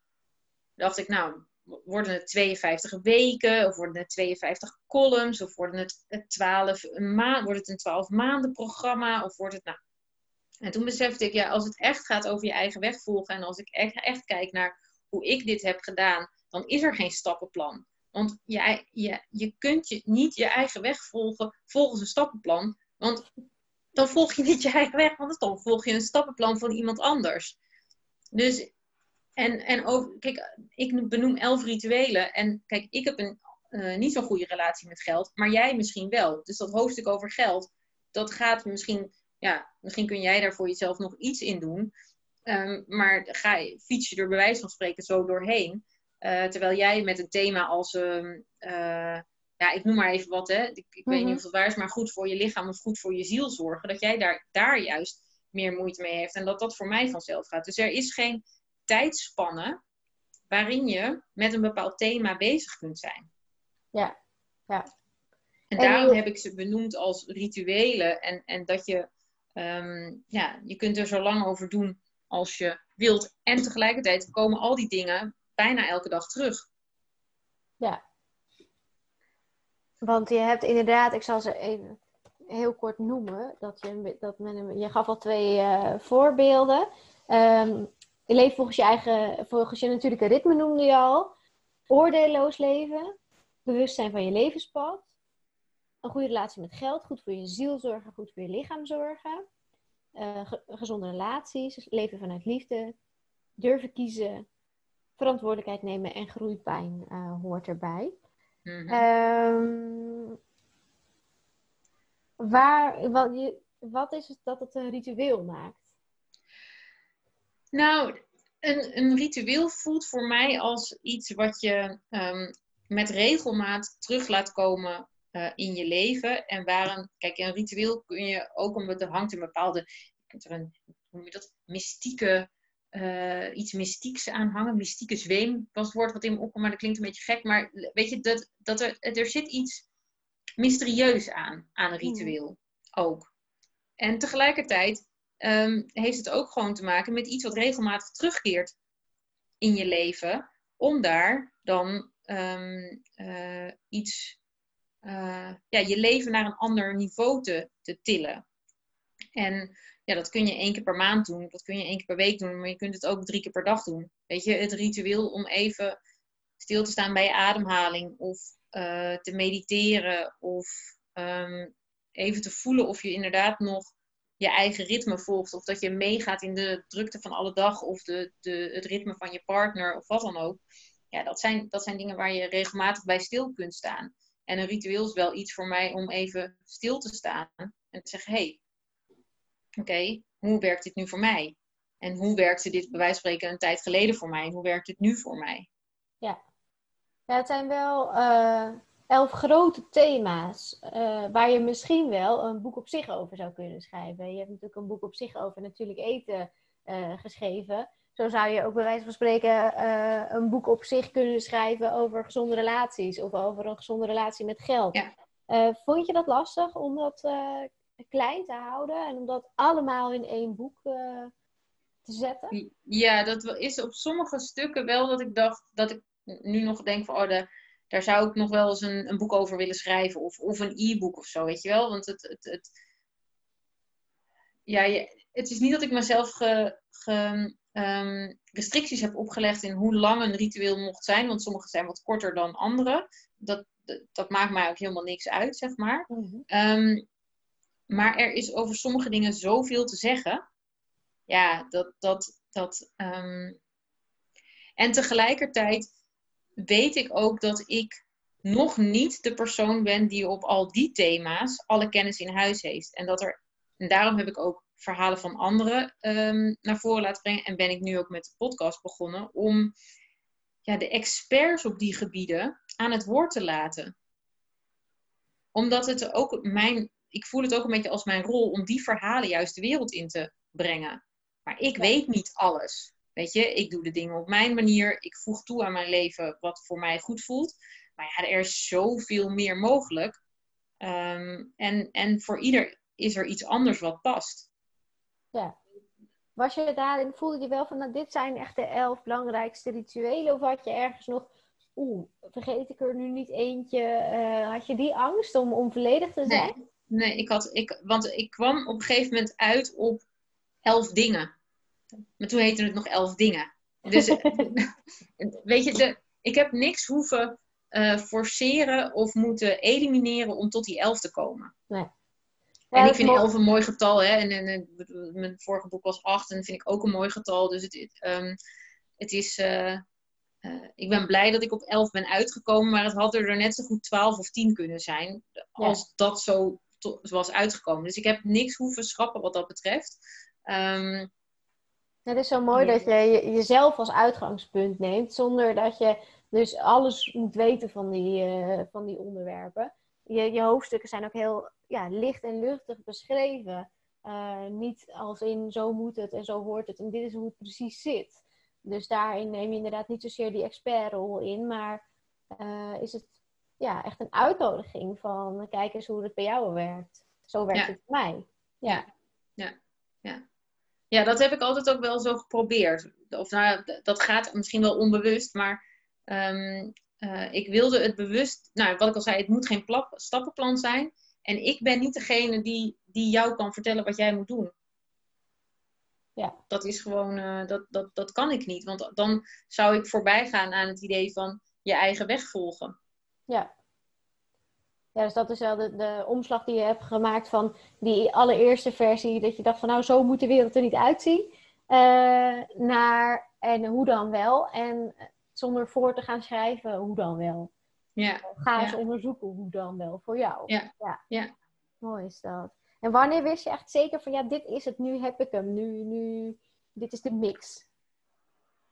dacht ik, nou, worden het 52 weken, of worden het 52 columns, of worden het 12 maanden, wordt het een 12 maanden programma, of wordt het nou. En toen besefte ik, ja, als het echt gaat over je eigen weg volgen en als ik echt, echt kijk naar ik dit heb gedaan, dan is er geen stappenplan. Want je, je, je kunt je niet je eigen weg volgen volgens een stappenplan, want dan volg je niet je eigen weg, want dan volg je een stappenplan van iemand anders. Dus en, en ook, kijk, ik benoem elf rituelen. En kijk, ik heb een uh, niet zo'n goede relatie met geld, maar jij misschien wel. Dus dat hoofdstuk over geld, dat gaat misschien, ja, misschien kun jij daar voor jezelf nog iets in doen. Um, maar ga, fiets je er bij wijze van spreken zo doorheen. Uh, terwijl jij met een thema als uh, ja, ik noem maar even wat, hè. Ik, ik weet Mhm. niet of het waar is, maar goed voor je lichaam of goed voor je ziel zorgen. Dat jij daar, daar juist meer moeite mee heeft. En dat dat voor mij vanzelf gaat. Dus er is geen tijdspanne waarin je met een bepaald thema bezig kunt zijn. Ja, ja. En En daarom heb ik ze benoemd als rituelen. En, en dat je, ehm, ja, je kunt er zo lang over doen als je wilt. En tegelijkertijd komen al die dingen bijna elke dag terug. Want je hebt inderdaad, ik zal ze even heel kort noemen. Dat je, dat men, je gaf al twee eh, voorbeelden. Ehm, je leeft volgens je eigen, volgens je natuurlijke ritme noemde je al. Oordeelloos leven. Bewustzijn van je levenspad. Een goede relatie met geld. Goed voor je ziel zorgen, goed voor je lichaam zorgen. Eh, ge- gezonde relaties. Leven vanuit liefde. Durven kiezen. Verantwoordelijkheid nemen en groeipijn eh, hoort erbij. Mhm. Ehm, waar, wat, je, wat is het dat het een ritueel maakt? Nou, een, een ritueel voelt voor mij als iets wat je ehm, met regelmaat terug laat komen eh, in je leven. En waarin, kijk, een ritueel kun je ook, omdat er hangt een bepaalde, er een, hoe noem je dat, mystieke, eh, iets mystieks aan hangen. Mystieke zweem was het woord wat in me opkwam, maar dat klinkt een beetje gek. Maar weet je, dat, dat er, er zit iets mysterieus aan, aan een ritueel ook. En tegelijkertijd ehm, heeft het ook gewoon te maken met iets wat regelmatig terugkeert in je leven, om daar dan ehm, eh, iets, eh, ja, je leven naar een ander niveau te, te tillen. En ja, dat kun je één keer per maand doen, dat kun je één keer per week doen, maar je kunt het ook drie keer per dag doen. Weet je, het ritueel om even stil te staan bij je ademhaling of eh, te mediteren of ehm, even te voelen of je inderdaad nog je eigen ritme volgt. Of dat je meegaat in de drukte van alle dag of de, de, het ritme van je partner of wat dan ook. Ja, dat zijn, dat zijn dingen waar je regelmatig bij stil kunt staan. En een ritueel is wel iets voor mij om even stil te staan en te zeggen: hé, hey, oké, hoe werkt dit nu voor mij? En hoe werkte dit bij wijze van spreken een tijd geleden voor mij? En hoe werkt dit nu voor mij? Ja, het zijn wel eh, elf grote thema's eh, waar je misschien wel een boek op zich over zou kunnen schrijven. Je hebt natuurlijk een boek op zich over natuurlijk eten eh, geschreven. Zo zou je ook bij wijze van spreken eh, een boek op zich kunnen schrijven over gezonde relaties of over een gezonde relatie met geld. Ja. Eh, vond je dat lastig om dat eh, klein te houden en om dat allemaal in één boek te zetten? Ja, dat is op sommige stukken wel dat ik dacht dat ik nu nog denk van oh, de, daar zou ik nog wel eens een, een boek over willen schrijven of, of een e-book of zo, weet je wel? Want het, het, het, ja, je, het is niet dat ik mezelf ge, ge, ehm, restricties heb opgelegd in hoe lang een ritueel mocht zijn, want sommige zijn wat korter dan andere. Dat, dat, maakt mij ook helemaal niks uit, zeg maar. Ehm, maar er is over sommige dingen zoveel te zeggen. Ja, dat. dat, dat ehm, En tegelijkertijd weet ik ook dat ik nog niet de persoon ben die op al die thema's alle kennis in huis heeft. En, dat er, en daarom heb ik ook verhalen van anderen ehm, naar voren laten brengen. En ben ik nu ook met de podcast begonnen om ja, de experts op die gebieden aan het woord te laten. Omdat het ook mijn, ik voel het ook een beetje als mijn rol om die verhalen juist de wereld in te brengen. Maar ik Ja. weet niet alles. Weet je, ik doe de dingen op mijn manier. Ik voeg toe aan mijn leven wat voor mij goed voelt. Maar ja, er is zoveel meer mogelijk. Ehm, en, en voor ieder is er iets anders wat past. Was je daarin, voelde je wel van, nou, dit zijn echt de elf belangrijkste rituelen? Of had je ergens nog, oeh, vergeet ik er nu niet eentje? Eh, had je die angst om, om volledig te zijn? Nee, nee ik had, ik, want ik kwam op een gegeven moment uit op elf dingen. Maar toen heette het nog elf dingen. Dus weet je, de, ik heb niks hoeven eh, forceren of moeten elimineren om tot die elf te komen. Ja, en ik vind mooi. elf een mooi getal, hè. En, en, en mijn vorige boek was acht en dat vind ik ook een mooi getal. Dus het, het, ehm, het is... eh, eh, ik ben blij dat ik op elf ben uitgekomen, maar het had er net zo goed twaalf of tien kunnen zijn. Als dat zo was uitgekomen. Dus ik heb niks hoeven schrappen wat dat betreft. Ehm, Het is zo mooi Ja. dat je je- jezelf als uitgangspunt neemt, zonder dat je Dus alles moet weten van die, eh, van die onderwerpen. Je, je hoofdstukken zijn ook heel ja, licht en luchtig beschreven. Uh, niet als in zo moet het en zo hoort het en dit is hoe het precies zit. Dus daarin neem je inderdaad niet zozeer die expertrol in, maar uh, is het ja, echt een uitnodiging van kijk eens hoe het bij jou werkt. Zo werkt het bij mij. Ja. ja, ja. Ja, dat heb ik altijd ook wel zo geprobeerd. Of nou, dat gaat misschien wel onbewust, maar um, uh, ik wilde het bewust, nou wat ik al zei, het moet geen plap, stappenplan zijn. En ik ben niet degene die, die jou kan vertellen wat jij moet doen. Ja. Dat is gewoon, uh, dat, dat, dat kan ik niet. Want dan zou ik voorbij gaan aan het idee van je eigen weg volgen. Ja. Ja, dus dat is wel de, de omslag die je hebt gemaakt van die allereerste versie. Dat je dacht van nou, zo moet de wereld er niet uitzien. Uh, naar en hoe dan wel. En zonder voor te gaan schrijven, hoe dan wel. Ja. Ga eens onderzoeken hoe dan wel voor jou. Ja. ja. ja. Mooi is dat. En wanneer wist je echt zeker van ja, dit is het, nu heb ik hem, nu, nu, dit is de mix?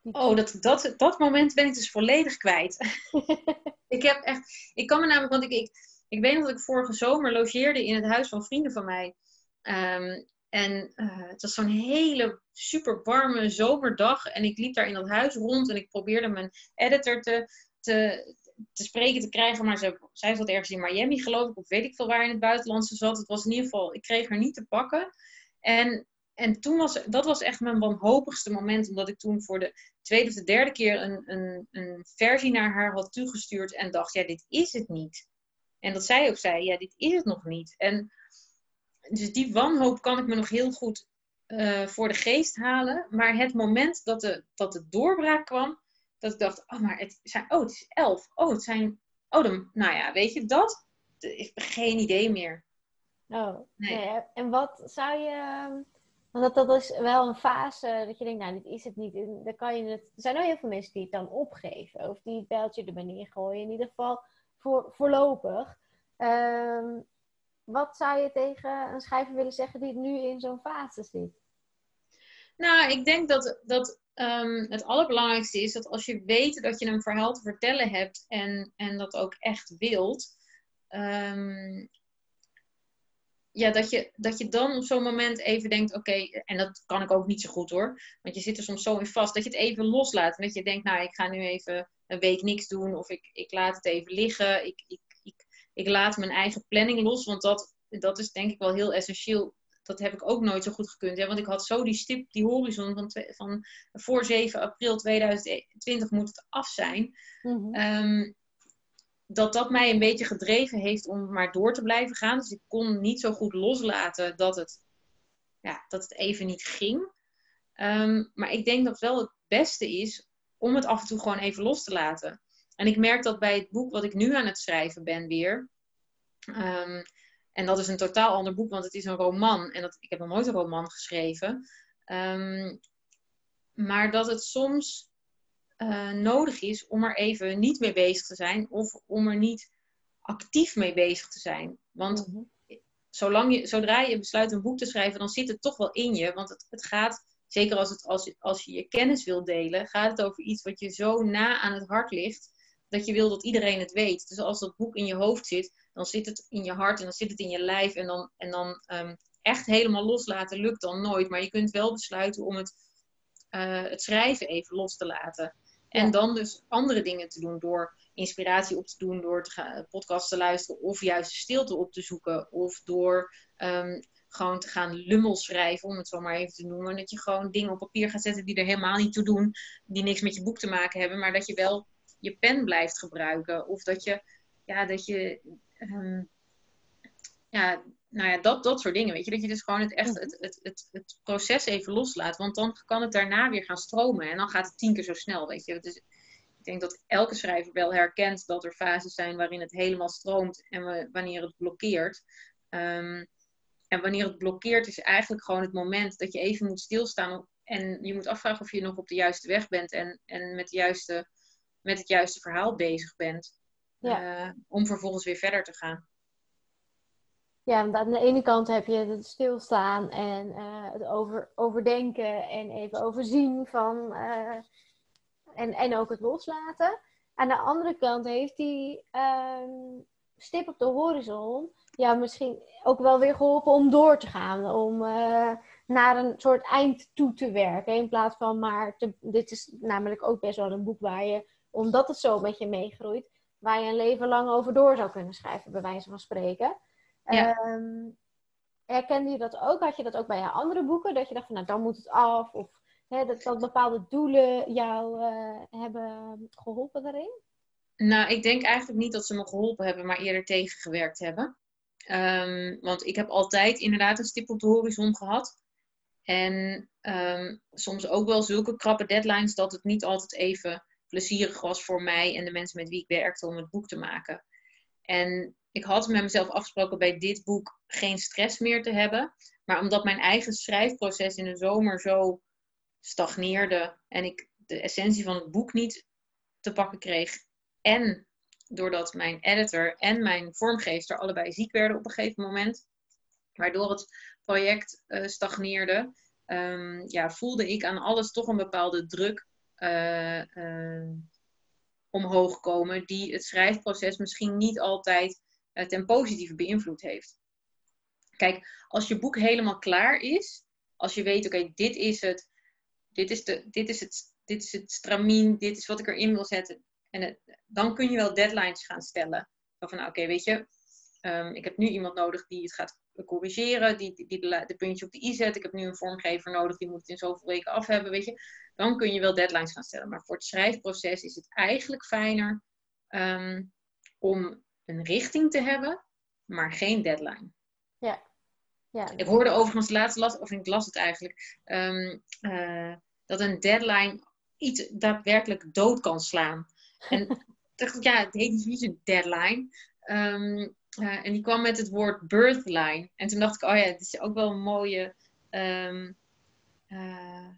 Oh, dat, dat, dat moment ben ik dus volledig kwijt. ik heb echt, ik kan me namelijk, want ik, ik, ik weet nog dat ik vorige zomer logeerde in het huis van vrienden van mij. Ehm, en uh, het was zo'n hele super warme zomerdag. En ik liep daar in dat huis rond en ik probeerde mijn editor te, te, te spreken te krijgen. Maar ze, zij zat ergens in Miami, geloof ik, of weet ik veel waar in het buitenland ze zat. Het was in ieder geval, ik kreeg haar niet te pakken. En, en toen was, dat was echt mijn wanhopigste moment, omdat ik toen voor de tweede of de derde keer een, een, een versie naar haar had toegestuurd en dacht, ja, dit is het niet. En dat zij ook zei, ja, dit is het nog niet. En dus die wanhoop kan ik me nog heel goed uh, voor de geest halen. Maar het moment dat de, dat de doorbraak kwam, dat ik dacht, oh, maar het zijn, oh, het is elf. Oh, het zijn, oh, dan, nou ja, weet je, dat, ik heb geen idee meer. Oh, nee. En wat zou je, want dat, dat is wel een fase dat je denkt, nou, dit is het niet. Dan kan je het, er zijn ook heel veel mensen die het dan opgeven. Of die het beltje erbij neergooien. In ieder geval voor, voorlopig. Um, wat zou je tegen een schrijver willen zeggen die nu in zo'n fase zit? Nou, ik denk dat, dat um, het allerbelangrijkste is dat als je weet dat je een verhaal te vertellen hebt en, en dat ook echt wilt, um, ja, dat, je, dat je dan op zo'n moment even denkt, oké, en dat kan ik ook niet zo goed hoor, want je zit er soms zo in vast, dat je het even loslaat en dat je denkt, nou, ik ga nu even een week niks doen of ik, ik laat het even liggen, ik, ik, ik, ik laat mijn eigen planning los, want dat, dat is denk ik wel heel essentieel dat heb ik ook nooit zo goed gekund. Hè? Want ik had zo die stip, die horizon van, van voor 7 april 2020 moet het af zijn. Mhm. Ehm, dat dat mij een beetje gedreven heeft om maar door te blijven gaan. Dus ik kon niet zo goed loslaten dat het, ja, dat het even niet ging. Ehm, maar ik denk dat wel het beste is om het af en toe gewoon even los te laten. En ik merk dat bij het boek wat ik nu aan het schrijven ben weer. Ehm, en dat is een totaal ander boek, want het is een roman. En dat, ik heb nog nooit een roman geschreven. Um, maar dat het soms uh, nodig is om er even niet mee bezig te zijn. Of om er niet actief mee bezig te zijn. Want mm -hmm. zolang je, zodra je besluit een boek te schrijven, dan zit het toch wel in je. Want het, het gaat, zeker als, het, als, als je je kennis wil delen, gaat het over iets wat je zo na aan het hart ligt. Dat je wil dat iedereen het weet. Dus als dat boek in je hoofd zit, dan zit het in je hart en dan zit het in je lijf. En dan, en dan um, echt helemaal loslaten lukt dan nooit. Maar je kunt wel besluiten om het, uh, het schrijven even los te laten. En dan dus andere dingen te doen door inspiratie op te doen, door te gaan, podcast te luisteren of juist stilte op te zoeken. Of door um, gewoon te gaan lummel schrijven, om het zo maar even te noemen. Dat je gewoon dingen op papier gaat zetten die er helemaal niet toe doen, die niks met je boek te maken hebben, maar dat je wel je pen blijft gebruiken. Of dat je, ja, dat je um, ja, nou ja, dat, dat soort dingen. Weet je, dat je dus gewoon het, echt, het, het, het, het, proces even loslaat. Want dan kan het daarna weer gaan stromen. En dan gaat het tien keer zo snel. Weet je. Dus ik denk dat elke schrijver wel herkent dat er fases zijn waarin het helemaal stroomt en we, wanneer het blokkeert. Um, en wanneer het blokkeert is eigenlijk gewoon het moment dat je even moet stilstaan. En je moet afvragen of je nog op de juiste weg bent en, en met, de juiste, met het juiste verhaal bezig bent. Ja. Uh, om vervolgens weer verder te gaan. Ja, want aan de ene kant heb je het stilstaan en uh, het over, overdenken en even overzien van. Uh, en, en ook het loslaten. aan de andere kant heeft die ehm, stip op de horizon ja, misschien ook wel weer geholpen om door te gaan. Om eh, naar een soort eind toe te werken. In plaats van maar, te, dit is namelijk ook best wel een boek waar je, omdat het zo met je meegroeit, waar je een leven lang over door zou kunnen schrijven, bij wijze van spreken. Ja. Ehm, herkende je dat ook? Had je dat ook bij je andere boeken? Dat je dacht van, nou, dan moet het af. Of hè, dat, dat bepaalde doelen jou eh, hebben geholpen daarin? Nou, ik denk eigenlijk niet dat ze me geholpen hebben, maar eerder tegengewerkt hebben. Ehm, want ik heb altijd inderdaad een stip op de horizon gehad. En ehm, soms ook wel zulke krappe deadlines dat het niet altijd even plezierig was voor mij en de mensen met wie ik werkte om het boek te maken. En ik had met mezelf afgesproken bij dit boek geen stress meer te hebben. Maar omdat mijn eigen schrijfproces in de zomer zo stagneerde en ik de essentie van het boek niet te pakken kreeg. En doordat mijn editor en mijn vormgever allebei ziek werden op een gegeven moment. Waardoor het project uh, stagneerde. Um, ja, voelde ik aan alles toch een bepaalde druk omhoog komen. Die het schrijfproces misschien niet altijd ten positieve beïnvloed heeft. Kijk, als je boek helemaal klaar is. Als je weet, oké, dit is het. Dit is, de, dit, is het, dit is het stramien. Dit is wat ik erin wil zetten. En dan kun je wel deadlines gaan stellen. Van, oké, weet je, um, ik heb nu iemand nodig die het gaat corrigeren, die, die, die de, de, puntje op de i zet. Ik heb nu een vormgever nodig, die moet het in zoveel weken af hebben, weet je. Dan kun je wel deadlines gaan stellen. Maar voor het schrijfproces is het eigenlijk fijner um, om een richting te hebben, maar geen deadline. Ja. ja. Ik hoorde overigens laatst, las, of ik las het eigenlijk, um, uh, dat een deadline iets daadwerkelijk dood kan slaan. En dacht ik, ja, het heet dus niet een deadline. Um, uh, en die kwam met het woord birthline. En toen dacht ik, oh ja, het is ook wel een mooie, um, uh,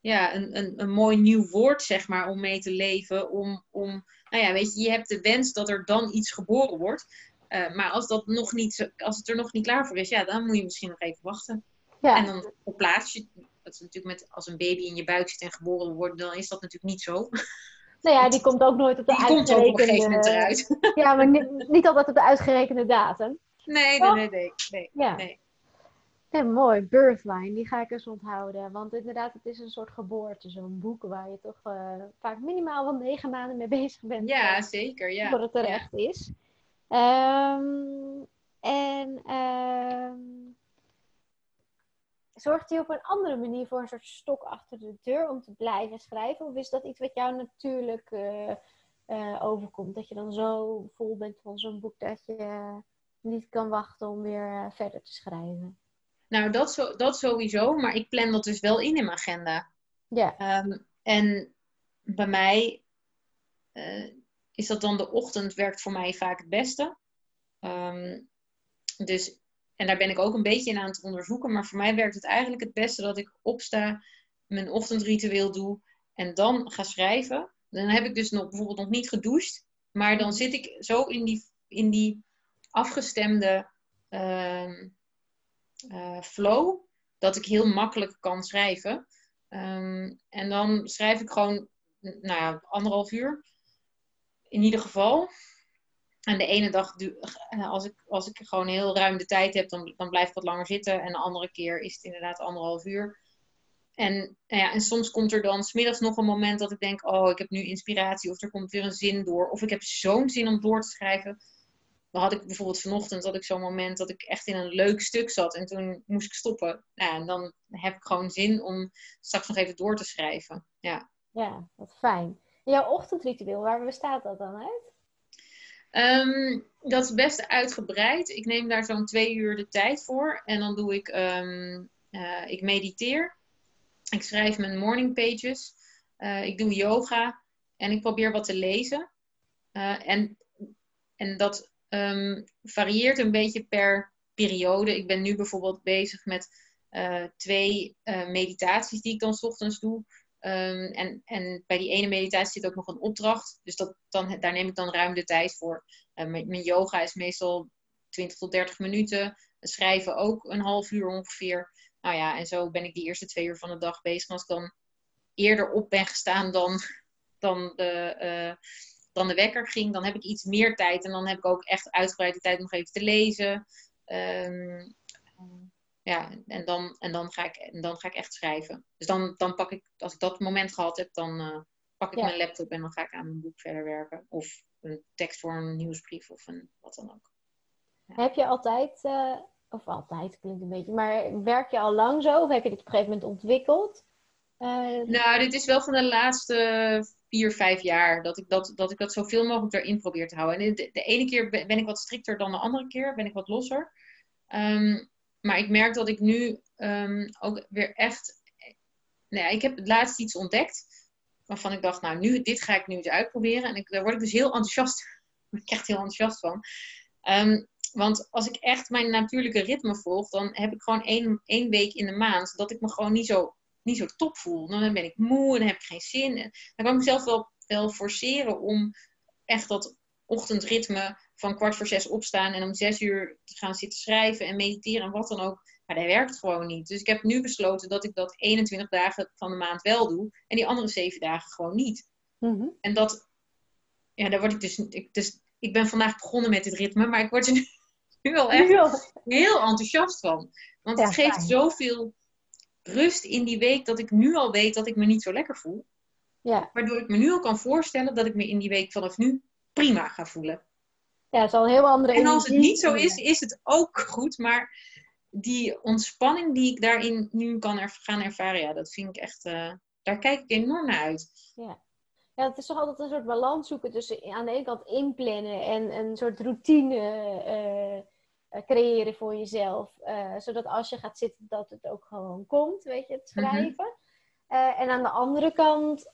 ja, een, een, een mooi nieuw woord, zeg maar, om mee te leven. Om, om, nou ja, weet je, je hebt de wens dat er dan iets geboren wordt. Uh, maar als, dat nog niet, als het er nog niet klaar voor is, ja, dan moet je misschien nog even wachten. Ja. En dan plaats je, dat is natuurlijk met, als een baby in je buik zit en geboren wordt, dan is dat natuurlijk niet zo. Nou ja, die komt ook nooit op de Die uitgerekende... komt ook op een gegeven moment eruit. Ja, maar niet, niet altijd op de uitgerekende datum. Nee, nee, nee, nee. nee, Ja. nee. Mooi. Birthline, die ga ik eens onthouden. Want inderdaad, het is een soort geboorte, zo'n boek waar je toch eh, vaak minimaal wel negen maanden mee bezig bent. Ja, eh, zeker. Ja. voordat het terecht is. Ehm, en ehm, zorgt hij op een andere manier voor een soort stok achter de deur om te blijven schrijven? Of is dat iets wat jou natuurlijk eh, eh, overkomt? Dat je dan zo vol bent van zo'n boek dat je niet kan wachten om weer eh, verder te schrijven? Nou, dat, zo, dat sowieso. Maar ik plan dat dus wel in in mijn agenda. Ja, Ehm, en bij mij is dat dan de ochtend werkt voor mij vaak het beste. Ehm, dus, en daar ben ik ook een beetje in aan het onderzoeken. Maar voor mij werkt het eigenlijk het beste dat ik opsta, mijn ochtendritueel doe en dan ga schrijven. Dan heb ik dus nog, bijvoorbeeld nog niet gedoucht. Maar dan zit ik zo in die, in die afgestemde ehm, eh, flow dat ik heel makkelijk kan schrijven. Ehm, en dan schrijf ik gewoon, nou anderhalf uur. In ieder geval. En de ene dag, eh, als ik, als ik gewoon heel ruim de tijd heb, dan, dan blijf ik wat langer zitten. En de andere keer is het inderdaad anderhalf uur. En, nou ja, en soms komt er dan smiddags nog een moment dat ik denk, oh, ik heb nu inspiratie. Of er komt weer een zin door. Of ik heb zo'n zin om door te schrijven. Dan had ik bijvoorbeeld vanochtend had ik zo'n moment dat ik echt in een leuk stuk zat. En toen moest ik stoppen. Nou, en dan heb ik gewoon zin om straks nog even door te schrijven. Ja. ja, wat fijn. Jouw ochtendritueel, waar bestaat dat dan uit? Ehm, dat is best uitgebreid. Ik neem daar zo'n twee uur de tijd voor. En dan doe ik, ehm, eh, ik mediteer. Ik schrijf mijn morning pages. Eh, ik doe yoga. En ik probeer wat te lezen. Eh, en, en dat ehm, varieert een beetje per periode. Ik ben nu bijvoorbeeld bezig met twee meditaties die ik dan 's ochtends doe. Ehm, en, en bij die ene meditatie zit ook nog een opdracht. Dus dat, dan, daar neem ik dan ruim de tijd voor. Eh, mijn, yoga is meestal 20 tot 30 minuten. Schrijven ook een half uur ongeveer. Nou ja, en zo ben ik die eerste twee uur van de dag bezig. Als ik dan eerder op ben gestaan dan dan de, eh, dan de wekker ging, dan heb ik iets meer tijd. En dan heb ik ook echt uitgebreide tijd om nog even te lezen. Ehm, ja, en dan, en, dan ga ik, en dan ga ik echt schrijven. Dus dan, dan pak ik, als ik dat moment gehad heb, dan uh, pak ik mijn laptop en dan ga ik aan mijn boek verder werken. Of een tekst voor een nieuwsbrief of een, wat dan ook. Ja. Heb je altijd, uh, of altijd klinkt een beetje, maar werk je al lang zo? Of heb je dit op een gegeven moment ontwikkeld? Uh, nou, dit is wel van de laatste vier, vijf jaar dat ik dat, dat, ik dat zoveel mogelijk erin probeer te houden. En de, de ene keer ben ik wat strikter dan de andere keer, ben ik wat losser. Um, maar ik merk dat ik nu um, ook weer echt. Nou ja, ik heb het laatst iets ontdekt. Waarvan ik dacht, nou, nu, dit ga ik nu eens uitproberen. En ik, daar word ik dus heel enthousiast. ik echt heel enthousiast van. Um, want als ik echt mijn natuurlijke ritme volg, dan heb ik gewoon één, één week in de maand dat ik me gewoon niet zo, niet zo top voel. Dan ben ik moe en heb ik geen zin. Dan kan ik mezelf wel forceren om echt dat ochtendritme van kwart voor zes opstaan en om zes uur te gaan zitten schrijven en mediteren en wat dan ook. Maar dat werkt gewoon niet. Dus ik heb nu besloten dat ik dat 21 dagen van de maand wel doe en die andere zeven dagen gewoon niet. Mm-hmm. En dat, ja, daar word ik dus, ik, dus. Ik ben vandaag begonnen met dit ritme, maar ik word er nu wel echt heel enthousiast van. Want het geeft zoveel rust in die week dat ik nu al weet dat ik me niet zo lekker voel. Ja. Waardoor ik me nu al kan voorstellen dat ik me in die week vanaf nu prima ga voelen. Ja, het is al een heel andere En als het niet zo is, is het ook goed. Maar die ontspanning die ik daarin nu kan gaan ervaren, ja, dat vind ik echt, uh, daar kijk ik enorm naar uit. Ja. ja, het is toch altijd een soort balans zoeken tussen aan de ene kant inplannen en een soort routine uh, creëren voor jezelf. Uh, zodat als je gaat zitten, dat het ook gewoon komt, weet je, het schrijven. Mm -hmm. en aan de andere kant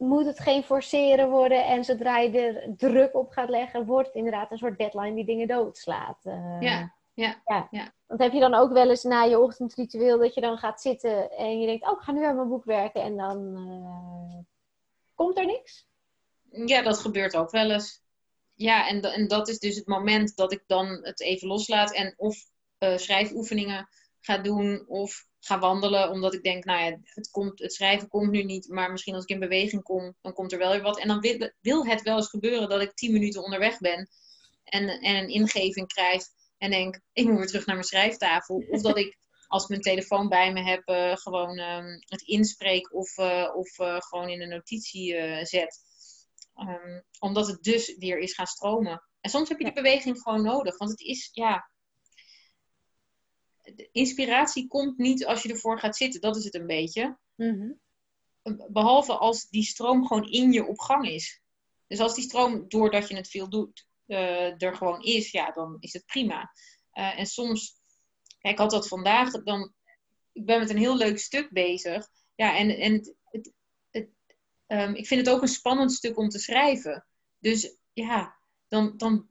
moet het geen forceren worden. En zodra je er druk op gaat leggen, wordt het inderdaad een soort deadline die dingen doodslaat. Uh, ja, ja, ja, ja. Want heb je dan ook wel eens na je ochtendritueel dat je dan gaat zitten en je denkt, oh, ik ga nu aan mijn boek werken en dan uh, komt er niks? Ja, dat gebeurt ook wel eens. Ja, en, en dat is dus het moment dat ik dan het even loslaat en of uh, schrijfoefeningen ga doen of ga wandelen. Omdat ik denk, nou ja, het, komt, het schrijven komt nu niet. Maar misschien als ik in beweging kom, dan komt er wel weer wat. En dan wil, wil het wel eens gebeuren dat ik tien minuten onderweg ben. En, en een ingeving krijg. En denk, ik moet weer terug naar mijn schrijftafel. Of dat ik, als ik mijn telefoon bij me heb, uh, gewoon um, het inspreek. Of, uh, of uh, gewoon in een notitie zet. Um, omdat het dus weer is gaan stromen. En soms heb je die beweging gewoon nodig. Want het is, ja, de inspiratie komt niet als je ervoor gaat zitten. Dat is het een beetje. Mm-hmm. Behalve als die stroom gewoon in je op gang is. Dus als die stroom, doordat je het veel doet, uh, er gewoon is, ja, dan is het prima. Uh, en soms, kijk, ik had dat vandaag, dan, ik ben met een heel leuk stuk bezig. Ja, en, en het, het, het, um, ik vind het ook een spannend stuk om te schrijven. Dus ja, dan, dan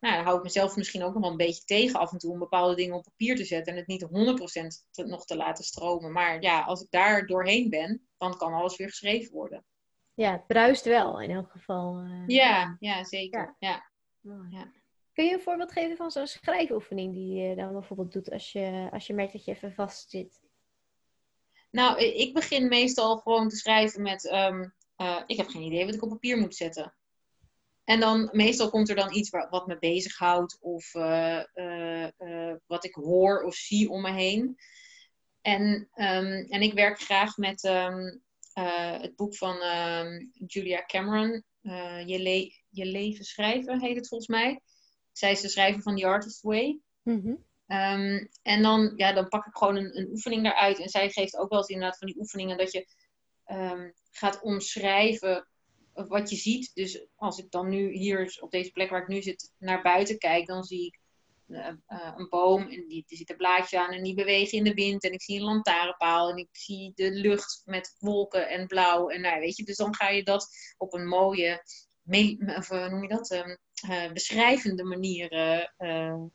nou, dan hou ik mezelf misschien ook nog wel een beetje tegen af en toe om bepaalde dingen op papier te zetten en het niet 100% te, nog te laten stromen. Maar ja, als ik daar doorheen ben, dan kan alles weer geschreven worden. Ja, het bruist wel in elk geval. Uh... Ja, ja, zeker. Ja. Ja. ja. Kun je een voorbeeld geven van zo'n schrijfoefening die je dan bijvoorbeeld doet als je, als je merkt dat je even vast zit? Nou, ik begin meestal gewoon te schrijven met, um, uh, ik heb geen idee wat ik op papier moet zetten. En dan meestal komt er dan iets wat, wat me bezighoudt of uh, uh, uh, wat ik hoor of zie om me heen. En, um, en ik werk graag met um, het boek van um, Julia Cameron, je, le je leven schrijven heet het volgens mij. Zij is de schrijver van The Artist Way. Mm-hmm. en dan, ja, dan pak ik gewoon een, een oefening daaruit. En zij geeft ook wel eens inderdaad van die oefeningen dat je gaat omschrijven wat je ziet. Dus als ik dan nu hier op deze plek waar ik nu zit naar buiten kijk, dan zie ik uh, uh, een boom en die, er zit een blaadje aan en die bewegen in de wind. En ik zie een lantaarnpaal en ik zie de lucht met wolken en blauw. En nou, weet je, dus dan ga je dat op een mooie, of noem je dat, uh, beschrijvende manier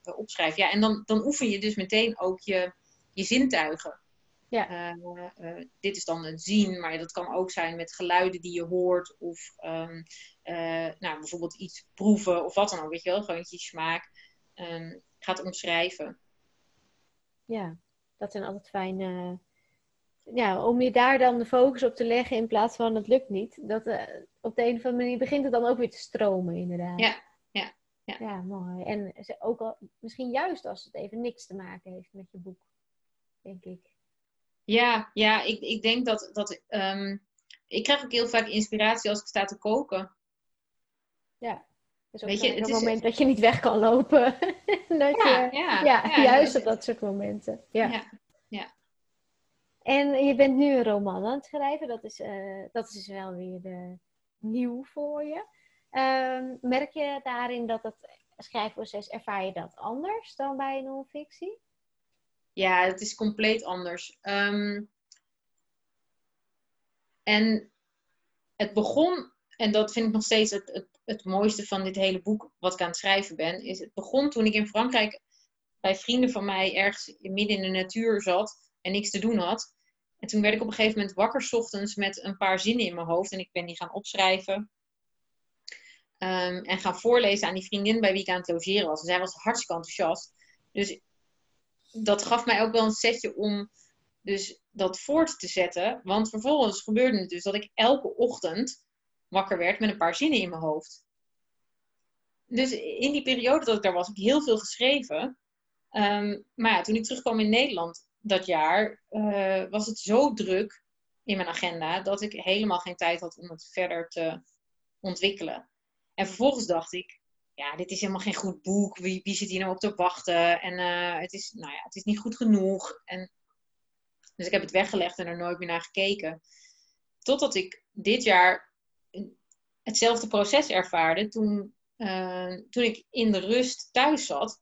opschrijven. Ja, en dan, dan oefen je dus meteen ook je, je zintuigen. Ja. Uh, uh, dit is dan het zien, maar dat kan ook zijn met geluiden die je hoort. Of um, uh, nou, bijvoorbeeld iets proeven of wat dan ook, weet je wel. Gewoon je smaak um, gaat omschrijven. Ja, dat zijn altijd fijne... ja, om je daar dan de focus op te leggen in plaats van het lukt niet. Dat, op de een of andere manier begint het dan ook weer te stromen, inderdaad. Ja, ja, ja. Ja, mooi. En ook al, misschien juist als het even niks te maken heeft met je boek, denk ik. Ja, ja ik, ik denk dat, dat um, ik krijg ook heel vaak inspiratie als ik sta te koken. Ja. Dus ook Weet je, het moment dat je niet weg kan lopen. dat ja, je, ja, ja, juist op dat soort momenten. Ja. ja. En je bent nu een roman aan het schrijven. Dat is, uh, dat is wel weer uh, nieuw voor je. Um, merk je daarin dat het schrijfproces, ervaar je dat anders dan bij non-fictie? Ja, het is compleet anders. Um, en het begon, en dat vind ik nog steeds het, het, het mooiste van dit hele boek wat ik aan het schrijven ben, is het begon toen ik in Frankrijk bij vrienden van mij ergens midden in de natuur zat en niks te doen had. En toen werd ik op een gegeven moment wakker s ochtends met een paar zinnen in mijn hoofd en ik ben die gaan opschrijven. Um, en gaan voorlezen aan die vriendin bij wie ik aan het logeren was. En zij was hartstikke enthousiast. Dus dat gaf mij ook wel een setje om dus dat voort te zetten. Want vervolgens gebeurde het dus dat ik elke ochtend wakker werd met een paar zinnen in mijn hoofd. Dus in die periode dat ik daar was, heb ik heel veel geschreven. Ehm, maar ja, toen ik terugkwam in Nederland dat jaar, uh, was het zo druk in mijn agenda dat ik helemaal geen tijd had om het verder te ontwikkelen. En vervolgens dacht ik, ja, dit is helemaal geen goed boek. Wie, wie zit hier nou op te wachten? En uh, het, is, nou ja, het is niet goed genoeg. En, dus ik heb het weggelegd en er nooit meer naar gekeken. Totdat ik dit jaar hetzelfde proces ervaarde toen, uh, toen ik in de rust thuis zat,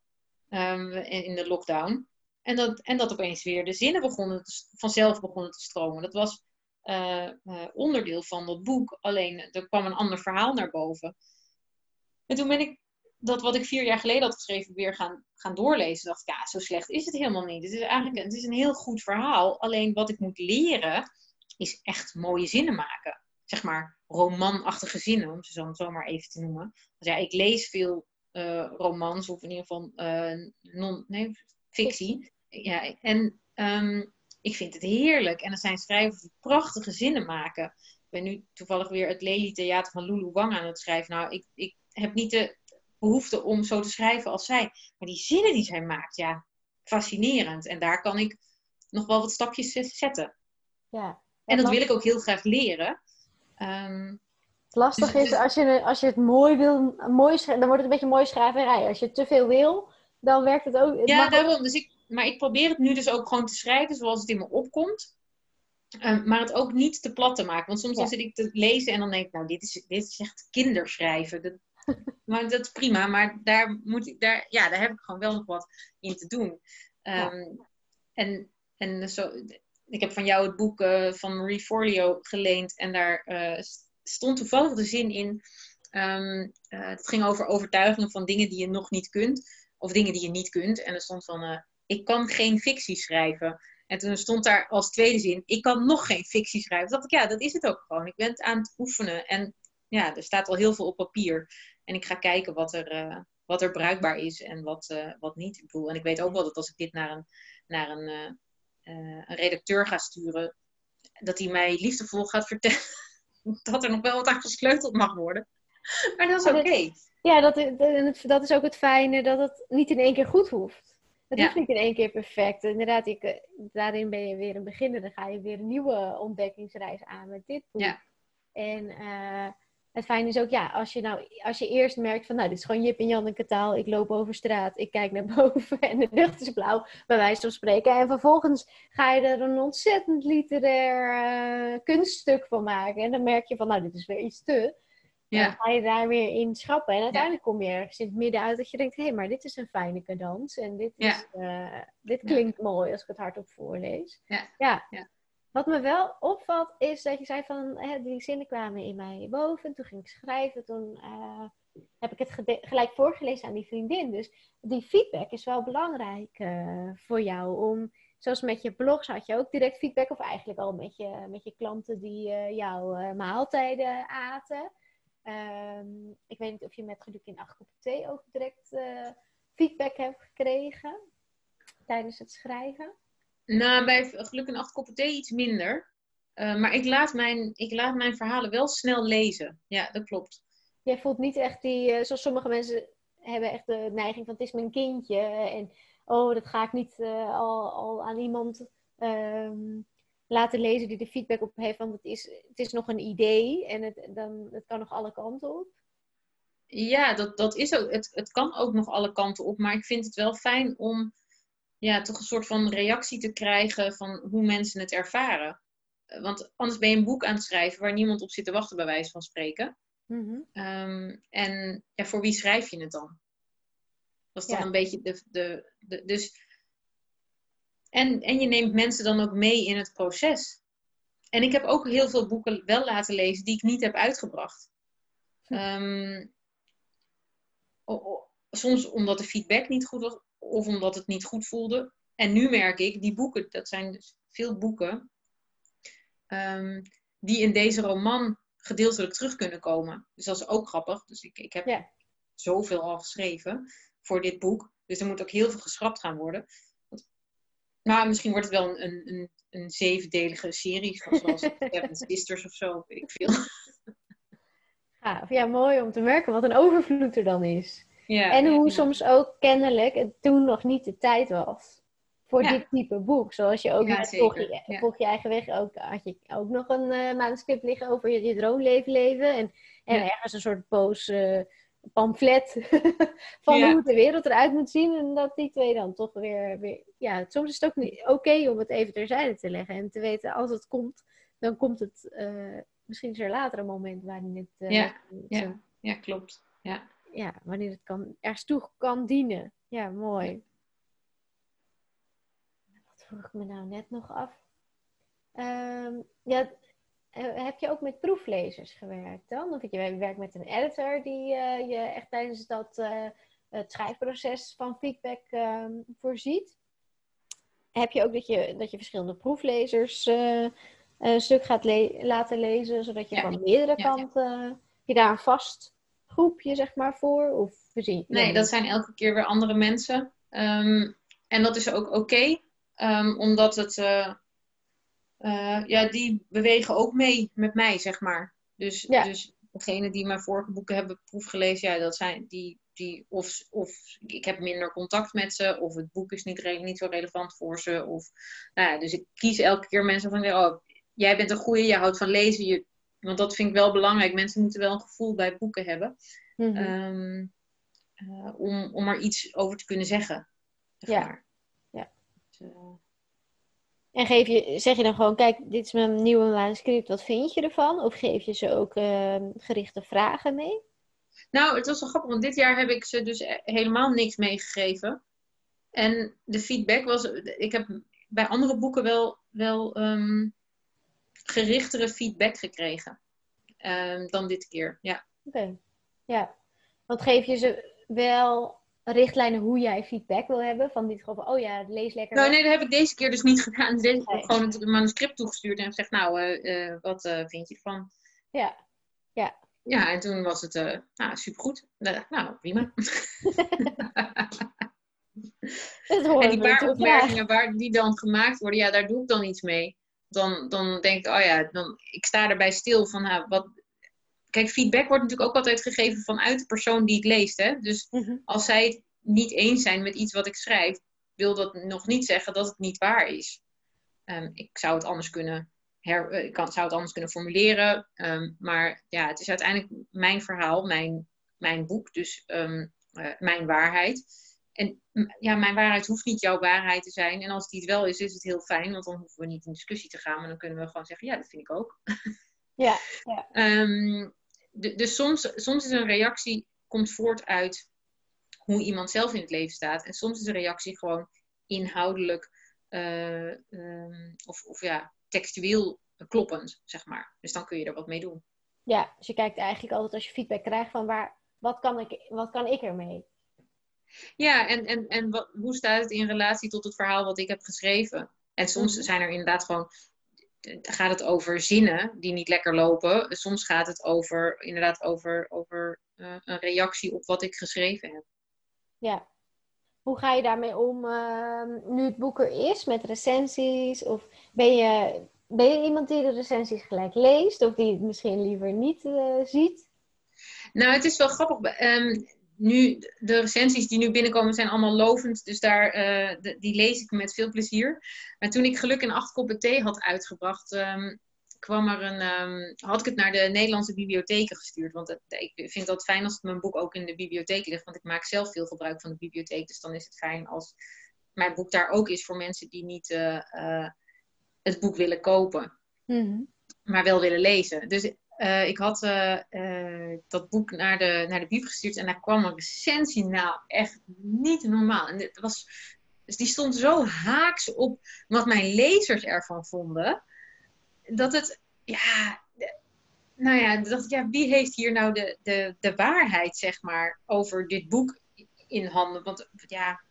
um, in de lockdown. En dat, en dat opeens weer de zinnen begonnen vanzelf begonnen te stromen. Dat was uh, onderdeel van dat boek. Alleen er kwam een ander verhaal naar boven. En toen ben ik dat wat ik vier jaar geleden had geschreven weer gaan, gaan doorlezen. dacht ja, zo slecht is het helemaal niet. Het is eigenlijk het is een heel goed verhaal. Alleen wat ik moet leren, is echt mooie zinnen maken. Zeg maar romanachtige zinnen, om ze zo, maar even te noemen. Dus ja, ik lees veel uh, romans, of in ieder geval uh, non, fictie. Ja, en um, ik vind het heerlijk. En er zijn schrijvers die prachtige zinnen maken. Ik ben nu toevallig weer het Lely Theater van Lulu Wang aan het schrijven. Nou, ik, ik heb niet de behoefte om zo te schrijven als zij. Maar die zinnen die zij maakt, ja, fascinerend. En daar kan ik nog wel wat stapjes zetten. Ja. En dat wil ik ook heel graag leren. Um, het lastig dus is, als je, als je het mooi wil, mooi dan wordt het een beetje mooi schrijverij. Als je te veel wil, dan werkt het ook. Het ja, daarom. Dus ik, maar ik probeer het nu dus ook gewoon te schrijven zoals het in me opkomt. Um, maar het ook niet te plat te maken. Want soms dan zit ik te lezen en dan denk ik, nou, dit is, dit is echt kinderschrijven. Dat, maar dat is prima, maar daar, moet ik, daar, ja, daar heb ik gewoon wel nog wat in te doen. Um, En, en zo, ik heb van jou het boek uh, van Marie Forleo geleend en daar uh, stond toevallig de zin in. Um, uh, het ging over overtuigingen van dingen die je nog niet kunt, of dingen die je niet kunt. En er stond van: Ik kan geen fictie schrijven. En toen stond daar als tweede zin: Ik kan nog geen fictie schrijven. Toen dacht ik: Ja, dat is het ook gewoon. Ik ben het aan het oefenen. En ja, er staat al heel veel op papier. En ik ga kijken wat er, uh, wat er bruikbaar is en wat, uh, wat niet. Ik bedoel, en ik weet ook wel dat als ik dit naar een, naar een, uh, een redacteur ga sturen, dat hij mij liefdevol gaat vertellen dat er nog wel wat aan gesleuteld mag worden. Maar dat is oké. Okay. Ja, dat, dat is ook het fijne, dat het niet in één keer goed hoeft. Het ja. hoeft niet in één keer perfect. Inderdaad, ik, daarin ben je weer een beginner. Dan ga je weer een nieuwe ontdekkingsreis aan met dit boek. Ja. En het fijne is ook, ja, als je nou, als je eerst merkt van, nou, dit is gewoon Jip en Janneke taal. Ik loop over straat, ik kijk naar boven en de lucht is blauw, bij wijze van spreken. En vervolgens ga je er een ontzettend literair uh, kunststuk van maken. En dan merk je van, nou, dit is weer iets te. Ja. Dan ga je daar weer in schrappen. En uiteindelijk kom je ergens in het midden uit dat je denkt, hé, hey, maar dit is een fijne cadans. En dit, is, uh, dit klinkt mooi als ik het hardop voorlees. Ja. ja. Wat me wel opvalt is dat je zei van hè, die zinnen kwamen in mij boven. Toen ging ik schrijven. Toen uh, heb ik het gelijk voorgelezen aan die vriendin. Dus die feedback is wel belangrijk uh, voor jou. Om, zoals met je blogs had je ook direct feedback. Of eigenlijk al met je, met je klanten die uh, jouw maaltijden aten. Um, ik weet niet of je met geluk in acht koppen thee ook direct feedback hebt gekregen tijdens het schrijven. Nou, bij Geluk en Acht Koppen Thee iets minder. Uh, maar ik laat, mijn, ik laat mijn verhalen wel snel lezen. Ja, dat klopt. Jij voelt niet echt die, uh, zoals sommige mensen hebben echt de neiging van het is mijn kindje. En oh, dat ga ik niet uh, al, al aan iemand um, laten lezen die er feedback op heeft. Want het is, het is nog een idee en het, dan, het kan nog alle kanten op. Ja, dat, dat is ook, het, het kan ook nog alle kanten op. Maar ik vind het wel fijn om ja, toch een soort van reactie te krijgen van hoe mensen het ervaren. Want anders ben je een boek aan het schrijven waar niemand op zit te wachten, bij wijze van spreken. Mm um, en ja, voor wie schrijf je het dan? Dat is dan een beetje de, de, de, dus en, en je neemt mensen dan ook mee in het proces. En ik heb ook heel veel boeken wel laten lezen die ik niet heb uitgebracht. Um, soms omdat de feedback niet goed was of omdat het niet goed voelde. En nu merk ik, die boeken, dat zijn dus veel boeken, um, die in deze roman gedeeltelijk terug kunnen komen. Dus dat is ook grappig. Dus ik, ik heb zoveel al geschreven voor dit boek. Dus er moet ook heel veel geschrapt gaan worden. Nou, misschien wordt het wel een, een, een zevendelige serie, zoals Seven Sisters of zo, weet ik veel. Ja, ja, mooi om te merken wat een overvloed er dan is. Ja, en hoe soms ook kennelijk het toen nog niet de tijd was voor dit type boek. Zoals je ook met volg, je, volg je eigen weg ook, had je ook nog een uh, manuscript liggen over je, je droomleven leven. En, en ergens een soort poos uh, pamflet van hoe de wereld eruit moet zien. En dat die twee dan toch weer... weer ja, soms is het ook niet oké om het even terzijde te leggen. En te weten, als het komt, dan komt het... Uh, misschien is er later een moment waarin het... Ja, ja, ja, klopt. Ja. Ja, wanneer het kan, ergens toe kan dienen. Ja, mooi. Wat vroeg ik me nou net nog af? Um, ja, eh, heb je ook met proeflezers gewerkt dan? Of je werkt met een editor die uh, je echt tijdens dat uh, het schrijfproces van feedback ehm, voorziet? Heb je ook dat je, dat je verschillende proeflezers een stuk gaat le laten lezen, zodat je van meerdere kanten je daar een vast groepje zeg maar voor? Of voorzien? Nee, dat zijn elke keer weer andere mensen. Um, en dat is ook oké, okay, um, omdat het uh, ja, die bewegen ook mee met mij, zeg maar. Dus, ja. dus degene die mijn vorige boeken hebben proefgelezen, ja, dat zijn die, die of, of ik heb minder contact met ze, of het boek is niet, niet zo relevant voor ze. Of, nou ja, dus ik kies elke keer mensen van, oh, jij bent een goeie, je houdt van lezen. Je, want dat vind ik wel belangrijk. Mensen moeten wel een gevoel bij boeken hebben. Mm -hmm. uh, om, om er iets over te kunnen zeggen. Ja. ja. Dus, uh, en geef je, zeg je dan gewoon, kijk, dit is mijn nieuwe manuscript, wat vind je ervan? Of geef je ze ook uh, gerichte vragen mee? Nou, het was wel grappig, want dit jaar heb ik ze dus e-, helemaal niks meegegeven. En de feedback was, ik heb bij andere boeken wel, wel um, gerichtere feedback gekregen um, dan dit keer, ja. Oké, ja. Want geef je ze wel richtlijnen hoe jij feedback wil hebben? Van dit geval, oh ja, lees lekker. Nou, nee, dat heb ik deze keer dus niet gedaan. Deze keer nee. gewoon het manuscript toegestuurd en gezegd, nou, uh, uh, wat uh, vind je ervan? Ja, ja. Ja, en toen was het, nou, supergoed. Nou, prima. en die paar opmerkingen waar die dan gemaakt worden, ja, daar doe ik dan iets mee. Dan, dan denk ik, oh ja, dan, ik sta erbij stil van, nou, wat, kijk, feedback wordt natuurlijk ook altijd gegeven vanuit de persoon die het leest. Hè? Dus mhm. als zij het niet eens zijn met iets wat ik schrijf, wil dat nog niet zeggen dat het niet waar is. Um, ik zou het anders kunnen, her, uh, ik kan, zou het anders kunnen formuleren. Um, maar ja, het is uiteindelijk mijn verhaal, mijn, mijn boek, dus um, uh, mijn waarheid. En ja, mijn waarheid hoeft niet jouw waarheid te zijn. En als die het wel is, is het heel fijn, want dan hoeven we niet in discussie te gaan. Maar dan kunnen we gewoon zeggen, ja, dat vind ik ook. Ja, ja dus soms, soms is een reactie komt voort uit hoe iemand zelf in het leven staat. En soms is een reactie gewoon inhoudelijk uh, um, of, of ja, textueel kloppend, zeg maar. Dus dan kun je er wat mee doen. Ja, dus je kijkt eigenlijk altijd als je feedback krijgt van waar, wat, kan ik, wat kan ik ermee? Ja, en, en, en wat, hoe staat het in relatie tot het verhaal wat ik heb geschreven? En soms mhm. zijn er inderdaad gewoon gaat het over zinnen die niet lekker lopen. Soms gaat het over, inderdaad over, over uh, een reactie op wat ik geschreven heb. Ja. hoe ga je daarmee om ehm, nu het boek er is met recensies? Of ben je, ben je iemand die de recensies gelijk leest of die het misschien liever niet uh, ziet? Nou, het is wel grappig. Um, nu, de recensies die nu binnenkomen zijn allemaal lovend, dus daar, uh, die lees ik met veel plezier. Maar toen ik Geluk in acht koppen thee had uitgebracht, um, kwam er een, um, had ik het naar de Nederlandse bibliotheken gestuurd. Want het, ik vind dat fijn als mijn boek ook in de bibliotheek ligt, want ik maak zelf veel gebruik van de bibliotheek. Dus dan is het fijn als mijn boek daar ook is voor mensen die niet uh, uh, het boek willen kopen, mm -hmm. maar wel willen lezen. Dus uh, ik had uh, uh, dat boek naar de, naar de bieb gestuurd en daar kwam een recensie. Nou, echt niet normaal. En het was, dus die stond zo haaks op wat mijn lezers ervan vonden. Dat het, ja, nou ja, ik, ja, wie heeft hier nou de, de, de waarheid, zeg maar, over dit boek in handen? Want ja,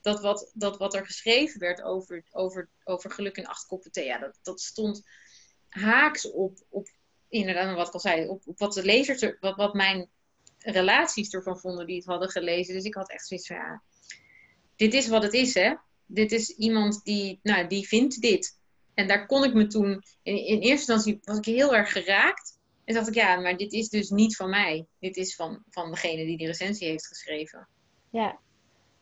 dat wat, dat wat er geschreven werd over, over, over geluk in acht koppen thee, ja, dat, dat stond haaks op, op inderdaad, wat ik al zei, op, wat de lezers, er, wat, wat mijn relaties ervan vonden die het hadden gelezen. Dus ik had echt zoiets van, ja, dit is wat het is, hè. Dit is iemand die, nou, die vindt dit. En daar kon ik me toen, in, in eerste instantie was ik heel erg geraakt. En dacht ik, ja, maar dit is dus niet van mij. Dit is van, van degene die die recensie heeft geschreven. Ja,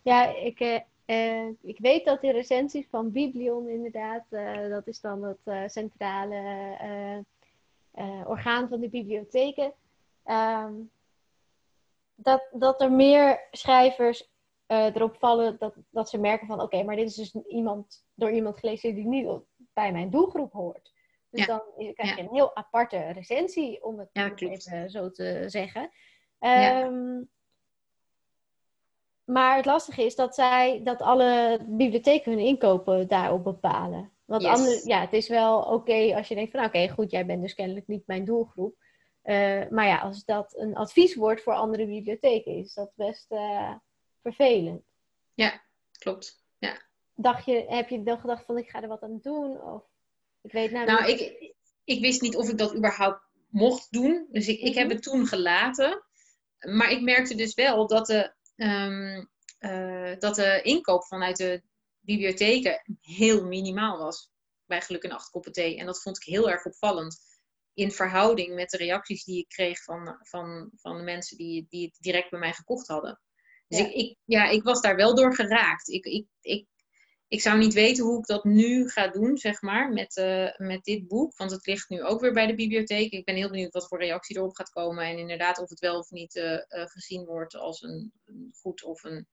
ja ik, uh, uh, ik weet dat die recensies van Biblion inderdaad, uh, dat is dan het centrale uh, orgaan van de bibliotheken. Um, dat, dat er meer schrijvers uh, erop vallen dat, dat ze merken van oké, okay, maar dit is dus iemand, door iemand gelezen die niet bij mijn doelgroep hoort. Dus ja. dan krijg je ja. een heel aparte recensie, om het ja, even zo te zeggen. Um, maar het lastige is dat zij dat alle bibliotheken hun inkopen daarop bepalen. Want yes. anders, ja, het is wel oké als je denkt van oké, okay, goed, jij bent dus kennelijk niet mijn doelgroep. Uh, maar ja, als dat een advieswoord voor andere bibliotheken is, dat best uh, vervelend. Ja, klopt. Ja. Dacht je, heb je dan gedacht van ik ga er wat aan doen? Of ik weet nou, nou niet. Ik, ik wist niet of ik dat überhaupt mocht doen. Dus ik, mm -hmm. ik heb het toen gelaten. Maar ik merkte dus wel dat de, um, uh, dat de inkoop vanuit de bibliotheken heel minimaal was bij Geluk in acht koppen thee. En dat vond ik heel erg opvallend in verhouding met de reacties die ik kreeg van, van, van de mensen die, die het direct bij mij gekocht hadden. Dus ja. Ik, ik, ja, ik was daar wel door geraakt. Ik, ik, ik, ik zou niet weten hoe ik dat nu ga doen, zeg maar, met, uh, met dit boek. Want het ligt nu ook weer bij de bibliotheek. Ik ben heel benieuwd wat voor reactie erop gaat komen. En inderdaad of het wel of niet uh, uh, gezien wordt als een, een, goed of een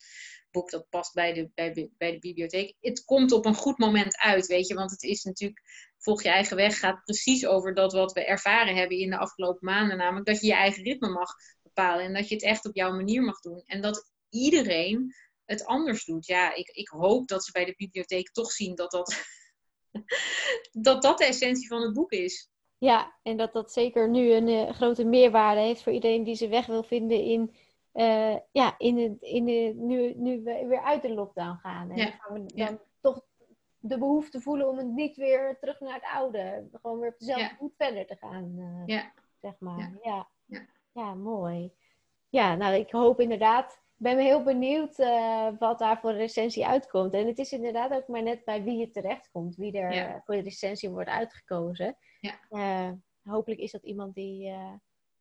boek dat past bij de, bij, bij de bibliotheek. Het komt op een goed moment uit, weet je. Want het is natuurlijk, volg je eigen weg, gaat precies over dat wat we ervaren hebben in de afgelopen maanden. Namelijk dat je je eigen ritme mag bepalen. En dat je het echt op jouw manier mag doen. En dat iedereen het anders doet. Ja, ik, ik hoop dat ze bij de bibliotheek toch zien dat dat, dat dat de essentie van het boek is. Ja, en dat dat zeker nu een uh, grote meerwaarde heeft voor iedereen die zijn weg wil vinden in, uh, ja, in, de, in de, nu, nu we weer uit de lockdown gaan. En ja. gaan we dan ja. toch de behoefte voelen om het niet weer terug naar het oude, gewoon weer op dezelfde ja. voet verder te gaan, uh, ja. zeg maar. Ja. Ja. ja, mooi. Ja, nou, ik hoop inderdaad ben me heel benieuwd uh, wat daar voor een recensie uitkomt. En het is inderdaad ook maar net bij wie je terechtkomt, wie er ja. voor de recensie wordt uitgekozen. Ja. Uh, hopelijk is dat iemand die, uh,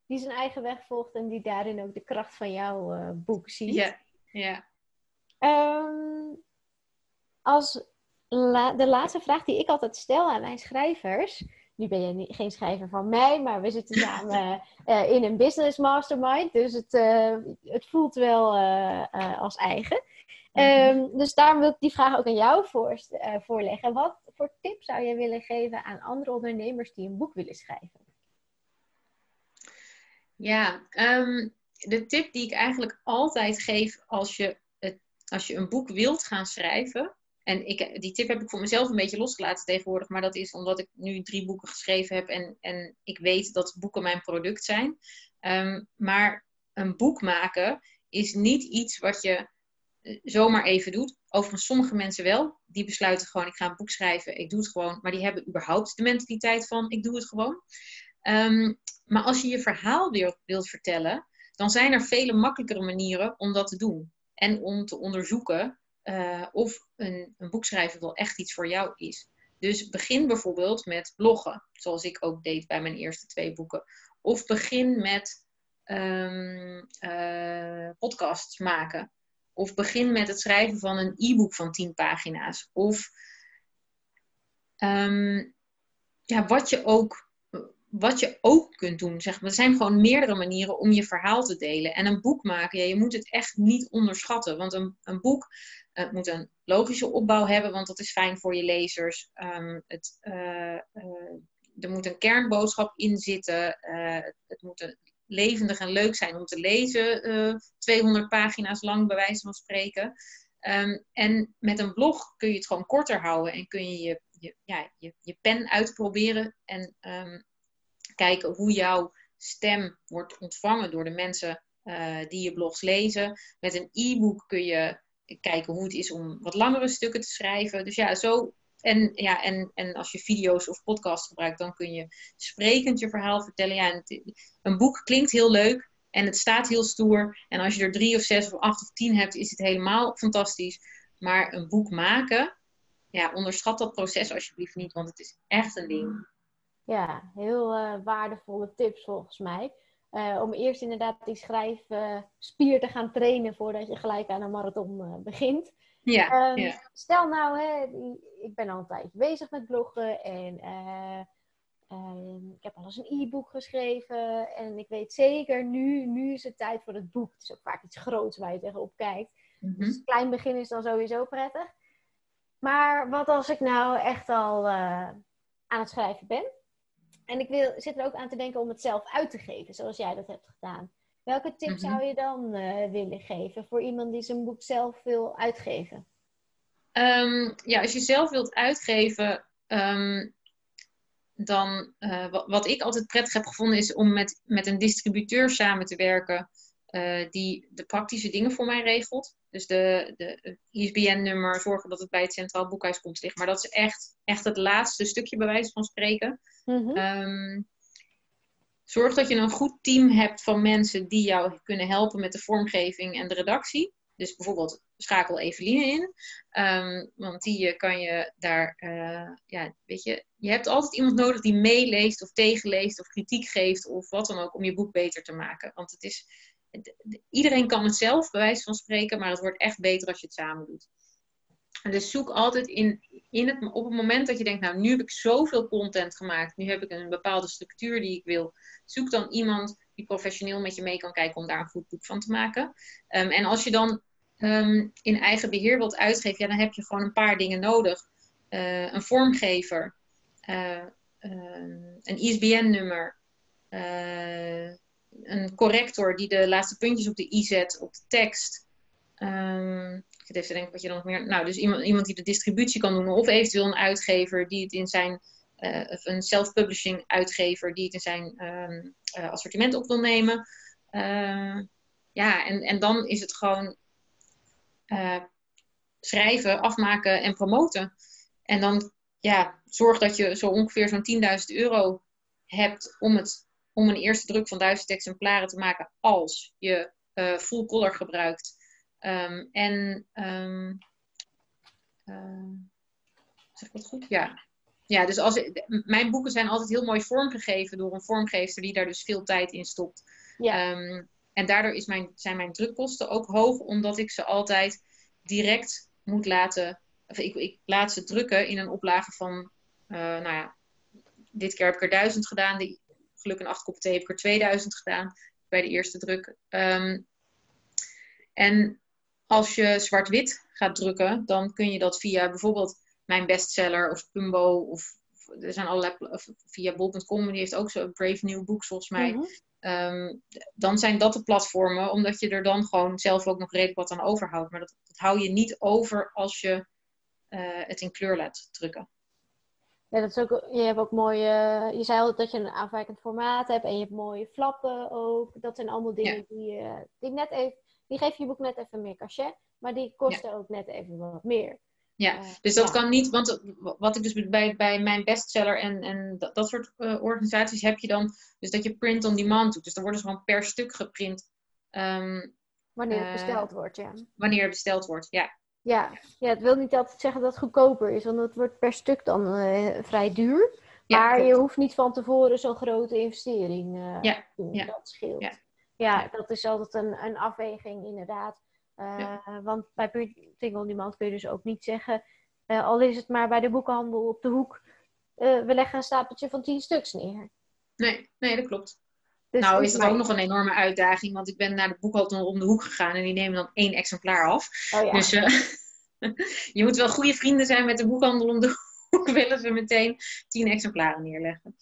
die zijn eigen weg volgt en die daarin ook de kracht van jouw boek ziet. Ja. ja. Um, als la de laatste vraag die ik altijd stel aan mijn schrijvers nu ben je niet, geen schrijver van mij, maar we zitten samen uh, in een business mastermind. Dus het, uh, het voelt wel uh, als eigen. Mm -hmm. um, dus daarom wil ik die vraag ook aan jou voor, voorleggen. Wat voor tips zou je willen geven aan andere ondernemers die een boek willen schrijven? Ja, um, de tip die ik eigenlijk altijd geef als je, het, als je een boek wilt gaan schrijven, en ik, die tip heb ik voor mezelf een beetje losgelaten tegenwoordig. Maar dat is omdat ik nu drie boeken geschreven heb. En, en ik weet dat boeken mijn product zijn. Um, maar een boek maken is niet iets wat je eh, zomaar even doet. Overigens, sommige mensen wel. Die besluiten gewoon, ik ga een boek schrijven. Ik doe het gewoon. Maar die hebben überhaupt de mentaliteit van, ik doe het gewoon. Um, maar als je je verhaal wilt, wilt vertellen, dan zijn er vele makkelijkere manieren om dat te doen. En om te onderzoeken uh, of een, een boek schrijven wel echt iets voor jou is. Dus begin bijvoorbeeld met bloggen, zoals ik ook deed bij mijn eerste twee boeken. Of begin met um, podcasts maken. Of begin met het schrijven van een e-book van 10 pagina's. Of um, ja, wat, je ook, wat je ook kunt doen. Zeg maar. Er zijn gewoon meerdere manieren om je verhaal te delen. En een boek maken, ja, je moet het echt niet onderschatten. Want een, een boek het moet een logische opbouw hebben, want dat is fijn voor je lezers. Um, het, uh, uh, er moet een kernboodschap in zitten. Het moet levendig en leuk zijn om te lezen. 200 pagina's lang, bij wijze van spreken. Um, en met een blog kun je het gewoon korter houden en kun je je, je, pen uitproberen en um, kijken hoe jouw stem wordt ontvangen door de mensen die je blogs lezen. Met een e-book kun je kijken hoe het is om wat langere stukken te schrijven. Dus ja, zo. En, ja, en, en als je video's of podcasts gebruikt, dan kun je sprekend je verhaal vertellen. Ja, een boek klinkt heel leuk en het staat heel stoer. En als je er drie of zes of acht of tien hebt, is het helemaal fantastisch. Maar een boek maken, ja, onderschat dat proces alsjeblieft niet, want het is echt een ding. Ja, heel uh, waardevolle tips volgens mij. Uh, om eerst inderdaad die schrijfspier te gaan trainen voordat je gelijk aan een marathon uh, begint. Ja, um, ja, Stel nou, hè, ik ben al een tijdje bezig met bloggen en uh, ik heb al eens een e-book geschreven. En ik weet zeker, nu, nu is het tijd voor het boek. Het is ook vaak iets groots waar je tegenop kijkt. Mm -hmm. Dus een klein begin is dan sowieso prettig. Maar wat als ik nou echt al aan het schrijven ben? En ik wil, zit er ook aan te denken om het zelf uit te geven, zoals jij dat hebt gedaan. Welke tip mm -hmm. zou je dan uh, willen geven voor iemand die zijn boek zelf wil uitgeven? Um, ja, als je zelf wilt uitgeven, um, dan uh, wat, wat, ik altijd prettig heb gevonden is om met, met een distributeur samen te werken uh, die de praktische dingen voor mij regelt. Dus de, de ISBN-nummer, zorgen dat het bij het Centraal Boekhuis komt liggen. Maar dat is echt, echt het laatste stukje bij wijze van spreken. Mm -hmm. um, zorg dat je een goed team hebt van mensen die jou kunnen helpen met de vormgeving en de redactie. Dus bijvoorbeeld schakel Eveline in. Um, want die kan je daar, uh, ja, weet je, je hebt altijd iemand nodig die meeleest of tegenleest of kritiek geeft of wat dan ook om je boek beter te maken. Want het is, iedereen kan het zelf, bij wijze van spreken, maar het wordt echt beter als je het samen doet. En dus zoek altijd in, in het, op het moment dat je denkt, nou nu heb ik zoveel content gemaakt, nu heb ik een bepaalde structuur die ik wil, zoek dan iemand die professioneel met je mee kan kijken om daar een goed boek van te maken. Um, en als je dan um, in eigen beheer wilt uitgeven, ja, dan heb je gewoon een paar dingen nodig. Uh, een vormgever, uh, um, een ISBN-nummer, uh, een corrector die de laatste puntjes op de i zet op de tekst. Um, ik zit even denken wat je dan nog meer. Nou, dus iemand, iemand die de distributie kan doen, of eventueel een uitgever die het in zijn. Uh, of een self-publishing uitgever die het in zijn um, uh, assortiment op wil nemen. Uh, ja, en, en dan is het gewoon schrijven, afmaken en promoten. En dan ja, zorg dat je zo ongeveer zo'n 10.000 euro hebt om het om een eerste druk van duizend exemplaren te maken als je uh, full color gebruikt. Um, en um, uh, zeg ik dat goed? Ja. Ja, dus als, mijn boeken zijn altijd heel mooi vormgegeven door een vormgever die daar dus veel tijd in stopt. Ja. Um, en daardoor is mijn, zijn mijn drukkosten ook hoog, omdat ik ze altijd direct moet laten. Of ik, ik laat ze drukken in een oplage van, uh, nou ja, dit keer heb ik er duizend gedaan. De geluk een acht kop thee heb ik er 2000 gedaan bij de eerste druk. Um, en als je zwart-wit gaat drukken, dan kun je dat via bijvoorbeeld mijn bestseller of Pumbo of er zijn allerlei via bol.com, die heeft ook zo'n Brave New Books volgens mij. Mm -hmm. um, dan zijn dat de platformen, omdat je er dan gewoon zelf ook nog redelijk wat aan overhoudt. Maar dat, dat hou je niet over als je uh, het in kleur laat drukken. Ja, dat is ook, je hebt ook mooie, je zei altijd dat je een afwijkend formaat hebt en je hebt mooie flappen ook. Dat zijn allemaal dingen ja. die, uh, die net even, die geven je boek net even meer cachet, maar die kosten ja. ook net even wat meer. Ja, uh, dus dat ja. kan niet, want wat ik dus bij, bij mijn bestseller en, en dat, dat soort uh, organisaties heb je dan, dus dat je print on demand doet. Dus dan worden ze gewoon per stuk geprint. Um, wanneer het besteld wordt, ja. Wanneer het besteld wordt, ja. Ja. ja, het wil niet altijd zeggen dat het goedkoper is, want het wordt per stuk dan eh, vrij duur. Ja, maar je hoeft niet van tevoren zo'n grote investering eh Ja, te doen. ja, Dat scheelt. ja. Ja, dat is altijd een, een afweging inderdaad. Eh, Want bij Printing on Demand kun je dus ook niet zeggen, al is het maar bij de boekhandel op de hoek, we leggen een stapeltje van tien stuks neer. Nee, nee, dat klopt. Dus nou is dat maar- ook nog een enorme uitdaging, want ik ben naar de boekhandel om de hoek gegaan en die nemen dan één exemplaar af. Oh ja. Dus eh, je moet wel goede vrienden zijn met de boekhandel om de hoek, willen ze meteen tien exemplaren neerleggen.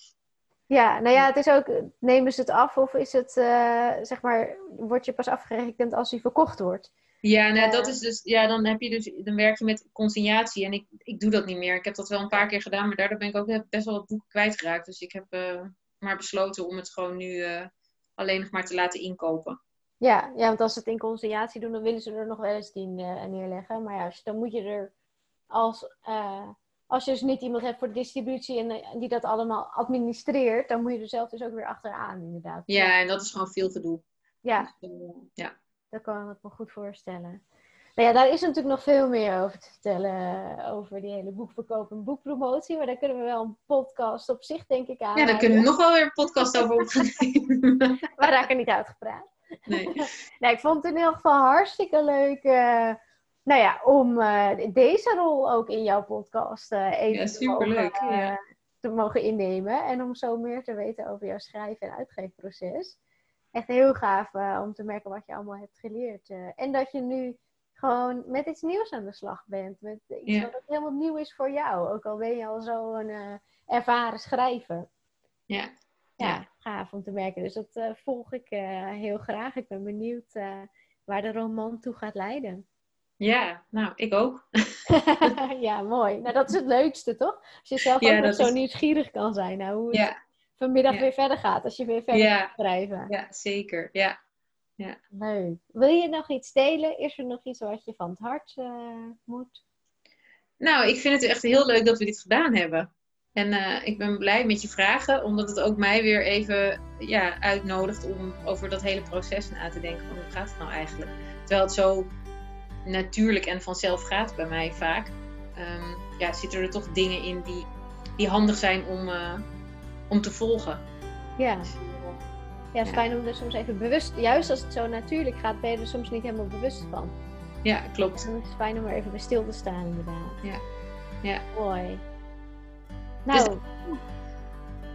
Ja, nou ja, het is ook, nemen ze het af of is het, eh, zeg maar, word je pas afgerekend als hij verkocht wordt? Ja, nou, Eh. dat is dus, ja, dan heb je dus, dan werk je met consignatie en ik, ik doe dat niet meer. Ik heb dat wel een paar keer gedaan, maar daardoor ben ik ook best wel wat boeken kwijtgeraakt. Dus ik heb eh, maar besloten om het gewoon nu eh, alleen nog maar te laten inkopen. Ja, ja, want als ze het in conciliatie doen, dan willen ze er nog wel eens tien eh, neerleggen. Maar ja, dan moet je er als, eh, als je dus niet iemand hebt voor de distributie en die dat allemaal administreert, dan moet je er zelf dus ook weer achteraan, inderdaad. Ja, en dat is gewoon veel gedoe. ja, Dus, ja. dat kan ik me goed voorstellen. Nou ja, daar is natuurlijk nog veel meer over te vertellen, eh, over die hele boekverkoop en boekpromotie. Maar daar kunnen we wel een podcast op zich, denk ik, aan. ja, daar kunnen we nog wel weer een podcast over opnemen. We raken niet uitgepraat. nee. Nou, ik vond het in ieder geval hartstikke leuk. eh, nou ja, om eh, deze rol ook in jouw podcast eh, even Ja, te, mogen, ja. te mogen innemen. En om zo meer te weten over jouw schrijven- en uitgeefproces. Echt heel gaaf om te merken wat je allemaal hebt geleerd. en dat je nu gewoon met iets nieuws aan de slag bent. Met iets wat ook helemaal nieuw is voor jou. Ook al ben je al zo'n eh, ervaren schrijver. Ja. Ja, Ja. gaaf om te merken. Dus dat eh, volg ik eh, heel graag. Ik ben benieuwd waar de roman toe gaat leiden. ja, nou, ik ook. ja, mooi. Nou, dat is het leukste, toch? Als je zelf Ja, ook zo is- nieuwsgierig kan zijn naar hoe het vanmiddag Ja. weer verder gaat. Als je weer verder gaat schrijven. ja zeker. Ja. Leuk. Wil je nog iets delen? Is er nog iets wat je van het hart eh, moet? Nou, ik vind het echt heel leuk dat we dit gedaan hebben. En eh, ik ben blij met je vragen, omdat het ook mij weer even ja, uitnodigt om over dat hele proces na te denken. Van hoe gaat het nou eigenlijk? Terwijl het zo natuurlijk en vanzelf gaat bij mij vaak. ehm, ja, zitten er toch dingen in die, die handig zijn om, eh, om te volgen. Ja. Dus, ja, het is Ja. fijn om er soms even bewust... Juist als het zo natuurlijk gaat, ben je er soms niet helemaal bewust van. ja, klopt. Dan is het fijn om er even bij stil te staan, inderdaad. Ja. Ja. Mooi. Nou,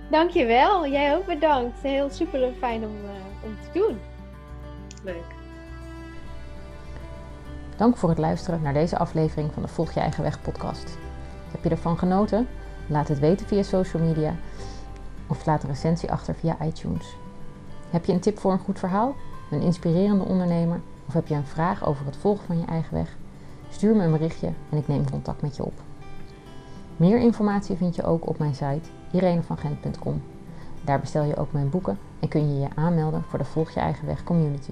dankjewel. Jij ook bedankt. Heel super fijn om, eh, om te doen. Leuk. Dank voor het luisteren naar deze aflevering van de Volg je eigen weg podcast. Heb je ervan genoten? Laat het weten via social media of laat een recensie achter via iTunes. Heb je een tip voor een goed verhaal, een inspirerende ondernemer of heb je een vraag over het volgen van je eigen weg? Stuur me een berichtje en ik neem contact met je op. Meer informatie vind je ook op mijn site irenevangent.com. Daar bestel je ook mijn boeken en kun je je aanmelden voor de Volg je eigen weg community.